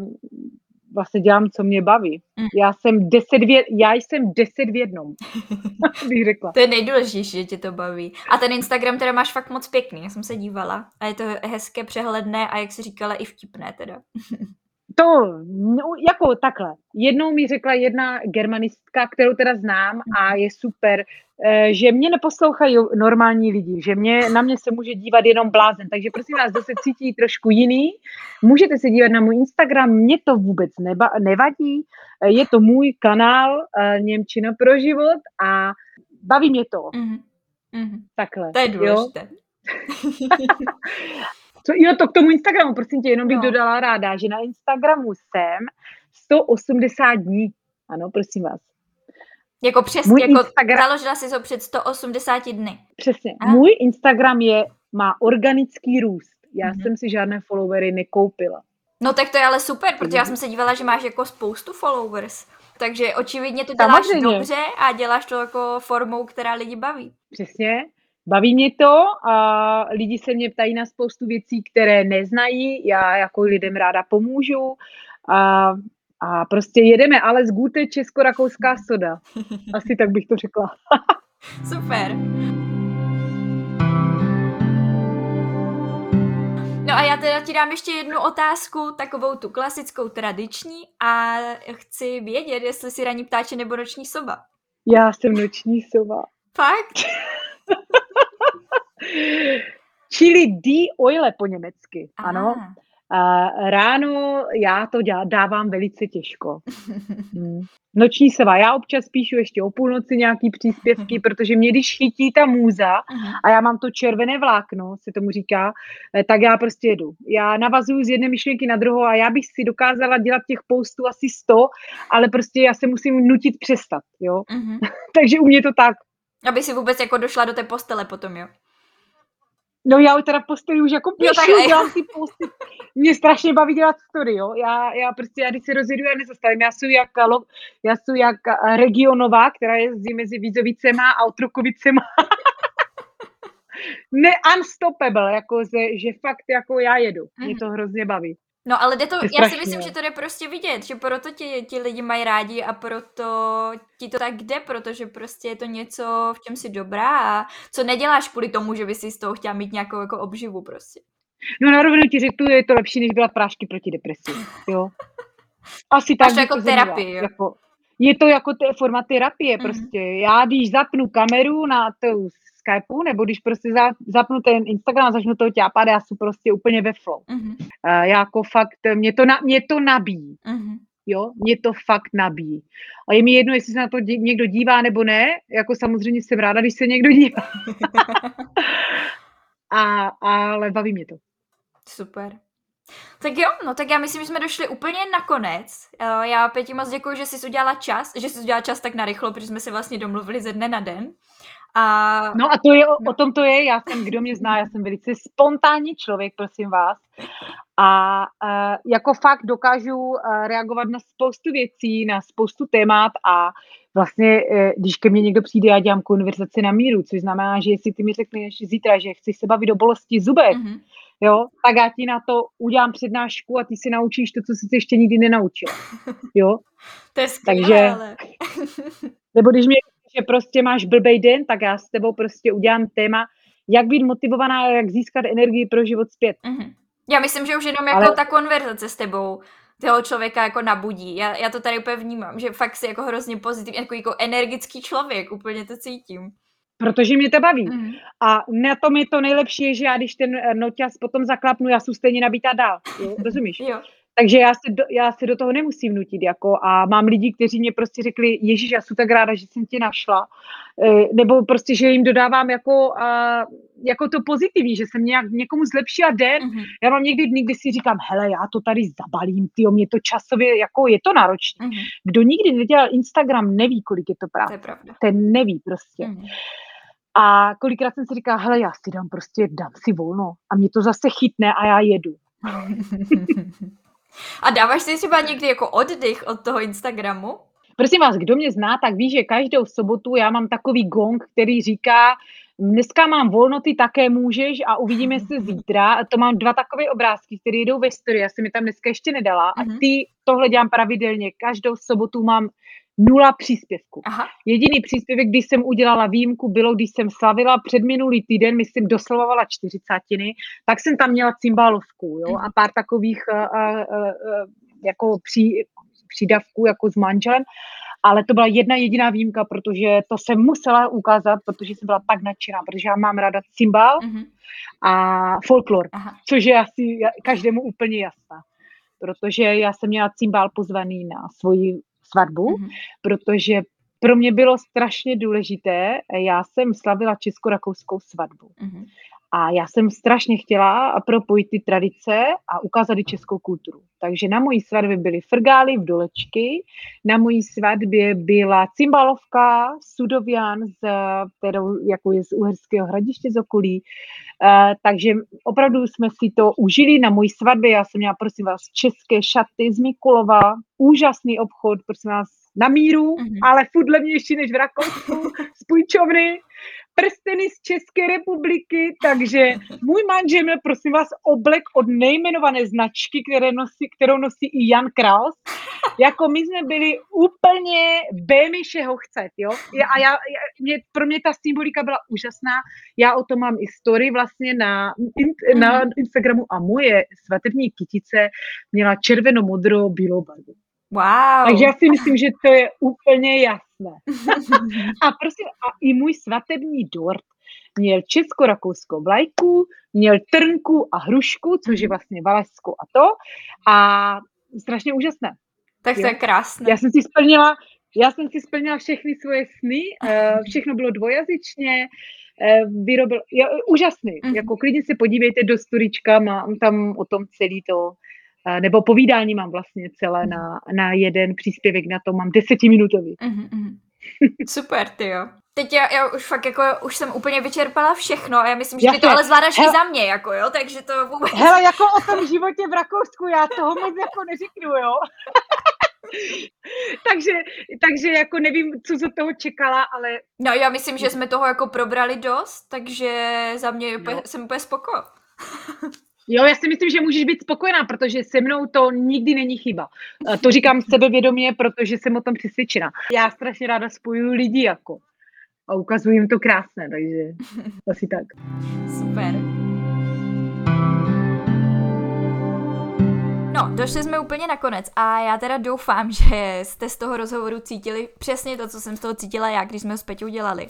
vlastně dělám, co mě baví. Mm. Já jsem deset v, já jsem deset v jednom, bych řekla. to je nejdůležitější, že tě to baví. A ten Instagram teda máš fakt moc pěkný, já jsem se dívala. A je to hezké, přehledné a jak jsi říkala, i vtipné teda. to, no, jako takhle. Jednou mi řekla jedna germanistka, kterou teda znám a je super, eh, že mě neposlouchají normální lidi, že mě, na mě se může dívat jenom blázen. Takže prosím vás, kdo se cítí trošku jiný, můžete se dívat na můj Instagram, mě to vůbec neba, nevadí. Eh, je to můj kanál eh, Němčina pro život a baví mě to. Mm-hmm. Takhle. To je důležité. Jo? Co, jo, to k tomu Instagramu, prosím tě, jenom bych no. dodala ráda, že na Instagramu jsem 180 dní. Ano, prosím vás. Jako přesně, Můj jako Instagram... založila si to před 180 dny. Přesně. Aha. Můj Instagram je, má organický růst. Já mm-hmm. jsem si žádné followery nekoupila. No tak to je ale super, protože já jsem se dívala, že máš jako spoustu followers. Takže očividně to děláš Samozřejmě. dobře a děláš to jako formou, která lidi baví. Přesně. Baví mě to a lidi se mě ptají na spoustu věcí, které neznají. Já jako lidem ráda pomůžu a, a prostě jedeme, ale z Gute česko-rakouská soda. Asi tak bych to řekla. Super. No a já teda ti dám ještě jednu otázku, takovou tu klasickou tradiční a chci vědět, jestli si raní ptáče nebo noční soba. Já jsem noční sova. Fakt? Čili die oile po německy, ano. A ráno já to dávám velice těžko. Hmm. Noční sova. Já občas píšu ještě o půlnoci nějaký příspěvky, protože mě když chytí ta můza a já mám to červené vlákno, se tomu říká, eh, tak já prostě jedu. Já navazuju z jedné myšlenky na druhou a já bych si dokázala dělat těch postů asi 100, ale prostě já se musím nutit přestat, jo. Takže u mě to tak. Aby si vůbec jako došla do té postele potom, jo? No já teda posteli už jako píšu, jo, dělám ty posty. Mě strašně baví dělat story, jo. Já, já prostě, já když se rozjedu, já nezastavím. Já jsem jak, já jsem jak regionová, která jezdí mezi Vízovicema a Otrokovicema. ne unstoppable, jako že, že fakt jako já jedu. Mě mhm. to hrozně baví. No ale jde to, já si myslím, že to jde prostě vidět, že proto ti, ti lidi mají rádi a proto ti to tak jde, protože prostě je to něco, v čem jsi dobrá a co neděláš kvůli tomu, že by si z toho chtěla mít nějakou jako obživu prostě. No na rovinu ti řeknu, je to lepší, než byla prášky proti depresi, jo. Asi tak. to jako terapie, jo. Jako, je to jako te, forma terapie mm-hmm. prostě. Já když zapnu kameru na tu Skypeu, nebo když prostě za, zapnu ten Instagram a začnu to ťápat, já jsem prostě úplně ve flow. Uh-huh. Uh, jako fakt, mě to, na, mě to nabíjí. Uh-huh. Jo, mě to fakt nabíjí. A je mi jedno, jestli se na to dí, někdo dívá nebo ne, jako samozřejmě jsem ráda, když se někdo dívá. a, ale baví mě to. Super. Tak jo, no tak já myslím, že jsme došli úplně na konec. Já Pěti moc děkuji, že jsi udělala čas, že jsi udělala čas tak narychlo, protože jsme se vlastně domluvili ze dne na den. A... No a to je, o, no. o tom to je, já jsem, kdo mě zná, já jsem velice spontánní člověk, prosím vás. A uh, jako fakt dokážu uh, reagovat na spoustu věcí, na spoustu témat a vlastně, uh, když ke mně někdo přijde, já dělám konverzaci na míru, což znamená, že jestli ty mi řekneš zítra, že chceš se bavit o bolesti zubek, mm-hmm. jo, tak já ti na to udělám přednášku a ty si naučíš to, co jsi ještě nikdy nenaučil. Jo? to je skvělé, Takže, ale... nebo když mě že prostě máš blbej den, tak já s tebou prostě udělám téma, jak být motivovaná, jak získat energii pro život zpět. Mm-hmm. Já myslím, že už jenom jako Ale... ta konverzace s tebou toho člověka jako nabudí. Já, já to tady úplně vnímám, že fakt jsi jako hrozně pozitivní, jako, jako energický člověk, úplně to cítím. Protože mě to baví. Mm. A na tom je to nejlepší, že já když ten noťas potom zaklapnu, já jsem stejně nabítá dál. Jo? Rozumíš? jo. Takže já se, do, já se do toho nemusím nutit. Jako, a mám lidi, kteří mě prostě řekli, Ježíš, já jsem tak ráda, že jsem tě našla. E, nebo prostě, že jim dodávám jako, a, jako to pozitivní, že jsem nějak někomu zlepšila den. Mm-hmm. Já mám někdy dny, kdy si říkám, hele, já to tady zabalím, ty mě to časově, jako je to náročné. Mm-hmm. Kdo nikdy nedělal Instagram, neví, kolik je to práce. To je Ten neví prostě. Mm-hmm. A kolikrát jsem si říkala, hele, já si dám prostě, dám si volno a mě to zase chytne a já jedu. A dáváš si třeba někdy jako oddych od toho Instagramu? Prosím vás, kdo mě zná, tak ví, že každou sobotu já mám takový gong, který říká, dneska mám volno, ty také můžeš a uvidíme se zítra. A to mám dva takové obrázky, které jdou ve story, já jsem mi tam dneska ještě nedala. A mhm. ty tohle dělám pravidelně. Každou sobotu mám nula příspěvku. Aha. Jediný příspěvek, když jsem udělala výjimku, bylo, když jsem slavila před minulý týden, myslím, doslavovala čtyřicátiny, tak jsem tam měla cymbálovku, jo, a pár takových uh, uh, uh, jako pří, přídavků jako s manželem, ale to byla jedna jediná výjimka, protože to jsem musela ukázat, protože jsem byla tak nadšená, protože já mám ráda cymbál uh-huh. a folklor, Aha. což je asi každému úplně jasná protože já jsem měla cymbál pozvaný na svoji svatbu, mm-hmm. protože pro mě bylo strašně důležité, já jsem slavila česko-rakouskou svatbu. Mm-hmm. A já jsem strašně chtěla propojit ty tradice a ukázat i českou kulturu. Takže na mojí svatbě byly frgály v dolečky, na mojí svatbě byla cymbalovka, sudovian, z, kterou, jako je z Uherského hradiště z okolí. Uh, takže opravdu jsme si to užili na mojí svatbě. Já jsem měla, prosím vás, české šaty z Mikulova, úžasný obchod, prosím vás, na míru, mm-hmm. ale furt levnější než v Rakousku, z půjčovny prsteny z České republiky, takže můj manžel měl, prosím vás, oblek od nejmenované značky, které nosí, kterou nosí i Jan Kraus. Jako my jsme byli úplně bémišeho chcet, jo. A já, mě, pro mě ta symbolika byla úžasná. Já o tom mám i story vlastně na, na mhm. Instagramu a moje svatební kytice měla červeno-modro bílou barvu. Wow. Takže já si myslím, že to je úplně jasné. a prosím, a i můj svatební dort měl česko-rakouskou vlajku, měl trnku a hrušku, což je vlastně Valašsko a to. A strašně úžasné. Tak to je krásné. Já jsem si splnila, já jsem si splnila všechny svoje sny, eh, všechno bylo dvojazyčně, eh, vyrobil, já, úžasný, mm-hmm. jako klidně se podívejte do storička, mám tam o tom celý to, nebo povídání mám vlastně celé na, na jeden příspěvek na to, mám desetiminutový. Mm-hmm. Super, ty jo. Teď já, já už fakt jako, už jsem úplně vyčerpala všechno a já myslím, že ty to ale zvládáš i za mě, jako jo, takže to vůbec... Hele, jako o tom životě v Rakousku, já toho moc jako neřeknu, jo. takže, takže jako nevím, co z toho čekala, ale... No já myslím, že jsme toho jako probrali dost, takže za mě úplně, jsem úplně spoko. Jo, já si myslím, že můžeš být spokojená, protože se mnou to nikdy není chyba. To říkám sebevědomě, protože jsem o tom přesvědčena. Já strašně ráda spojuju lidi jako a ukazuju jim to krásné, takže asi tak. Super. No, došli jsme úplně na konec a já teda doufám, že jste z toho rozhovoru cítili přesně to, co jsem z toho cítila já, když jsme s Peťou dělali.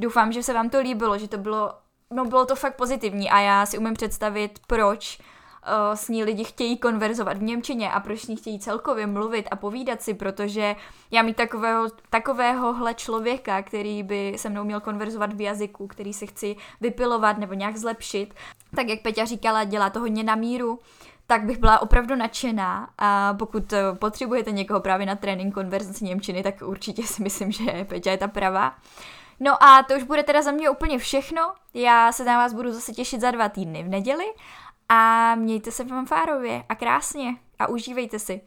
Doufám, že se vám to líbilo, že to bylo, no bylo to fakt pozitivní a já si umím představit, proč uh, s ní lidi chtějí konverzovat v Němčině a proč s ní chtějí celkově mluvit a povídat si, protože já mít takového, takovéhohle člověka, který by se mnou měl konverzovat v jazyku, který se chci vypilovat nebo nějak zlepšit, tak jak Peťa říkala, dělá to hodně na míru, tak bych byla opravdu nadšená a pokud eh, potřebujete někoho právě na trénink konverzace Němčiny, tak určitě si myslím, že Peťa je ta pravá. No a to už bude teda za mě úplně všechno. Já se na vás budu zase těšit za dva týdny v neděli a mějte se fanfárově a krásně a užívejte si.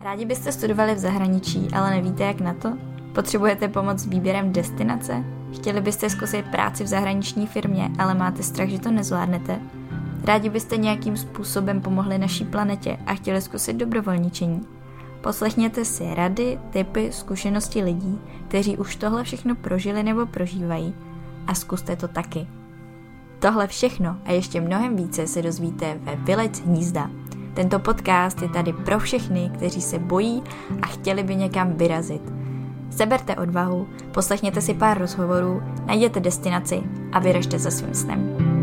Rádi byste studovali v zahraničí, ale nevíte jak na to? Potřebujete pomoc s výběrem destinace? Chtěli byste zkusit práci v zahraniční firmě, ale máte strach, že to nezvládnete? Rádi byste nějakým způsobem pomohli naší planetě a chtěli zkusit dobrovolničení? Poslechněte si rady, typy, zkušenosti lidí, kteří už tohle všechno prožili nebo prožívají a zkuste to taky. Tohle všechno a ještě mnohem více se dozvíte ve Vylec hnízda. Tento podcast je tady pro všechny, kteří se bojí a chtěli by někam vyrazit. Seberte odvahu, poslechněte si pár rozhovorů, najděte destinaci a vyražte za svým snem.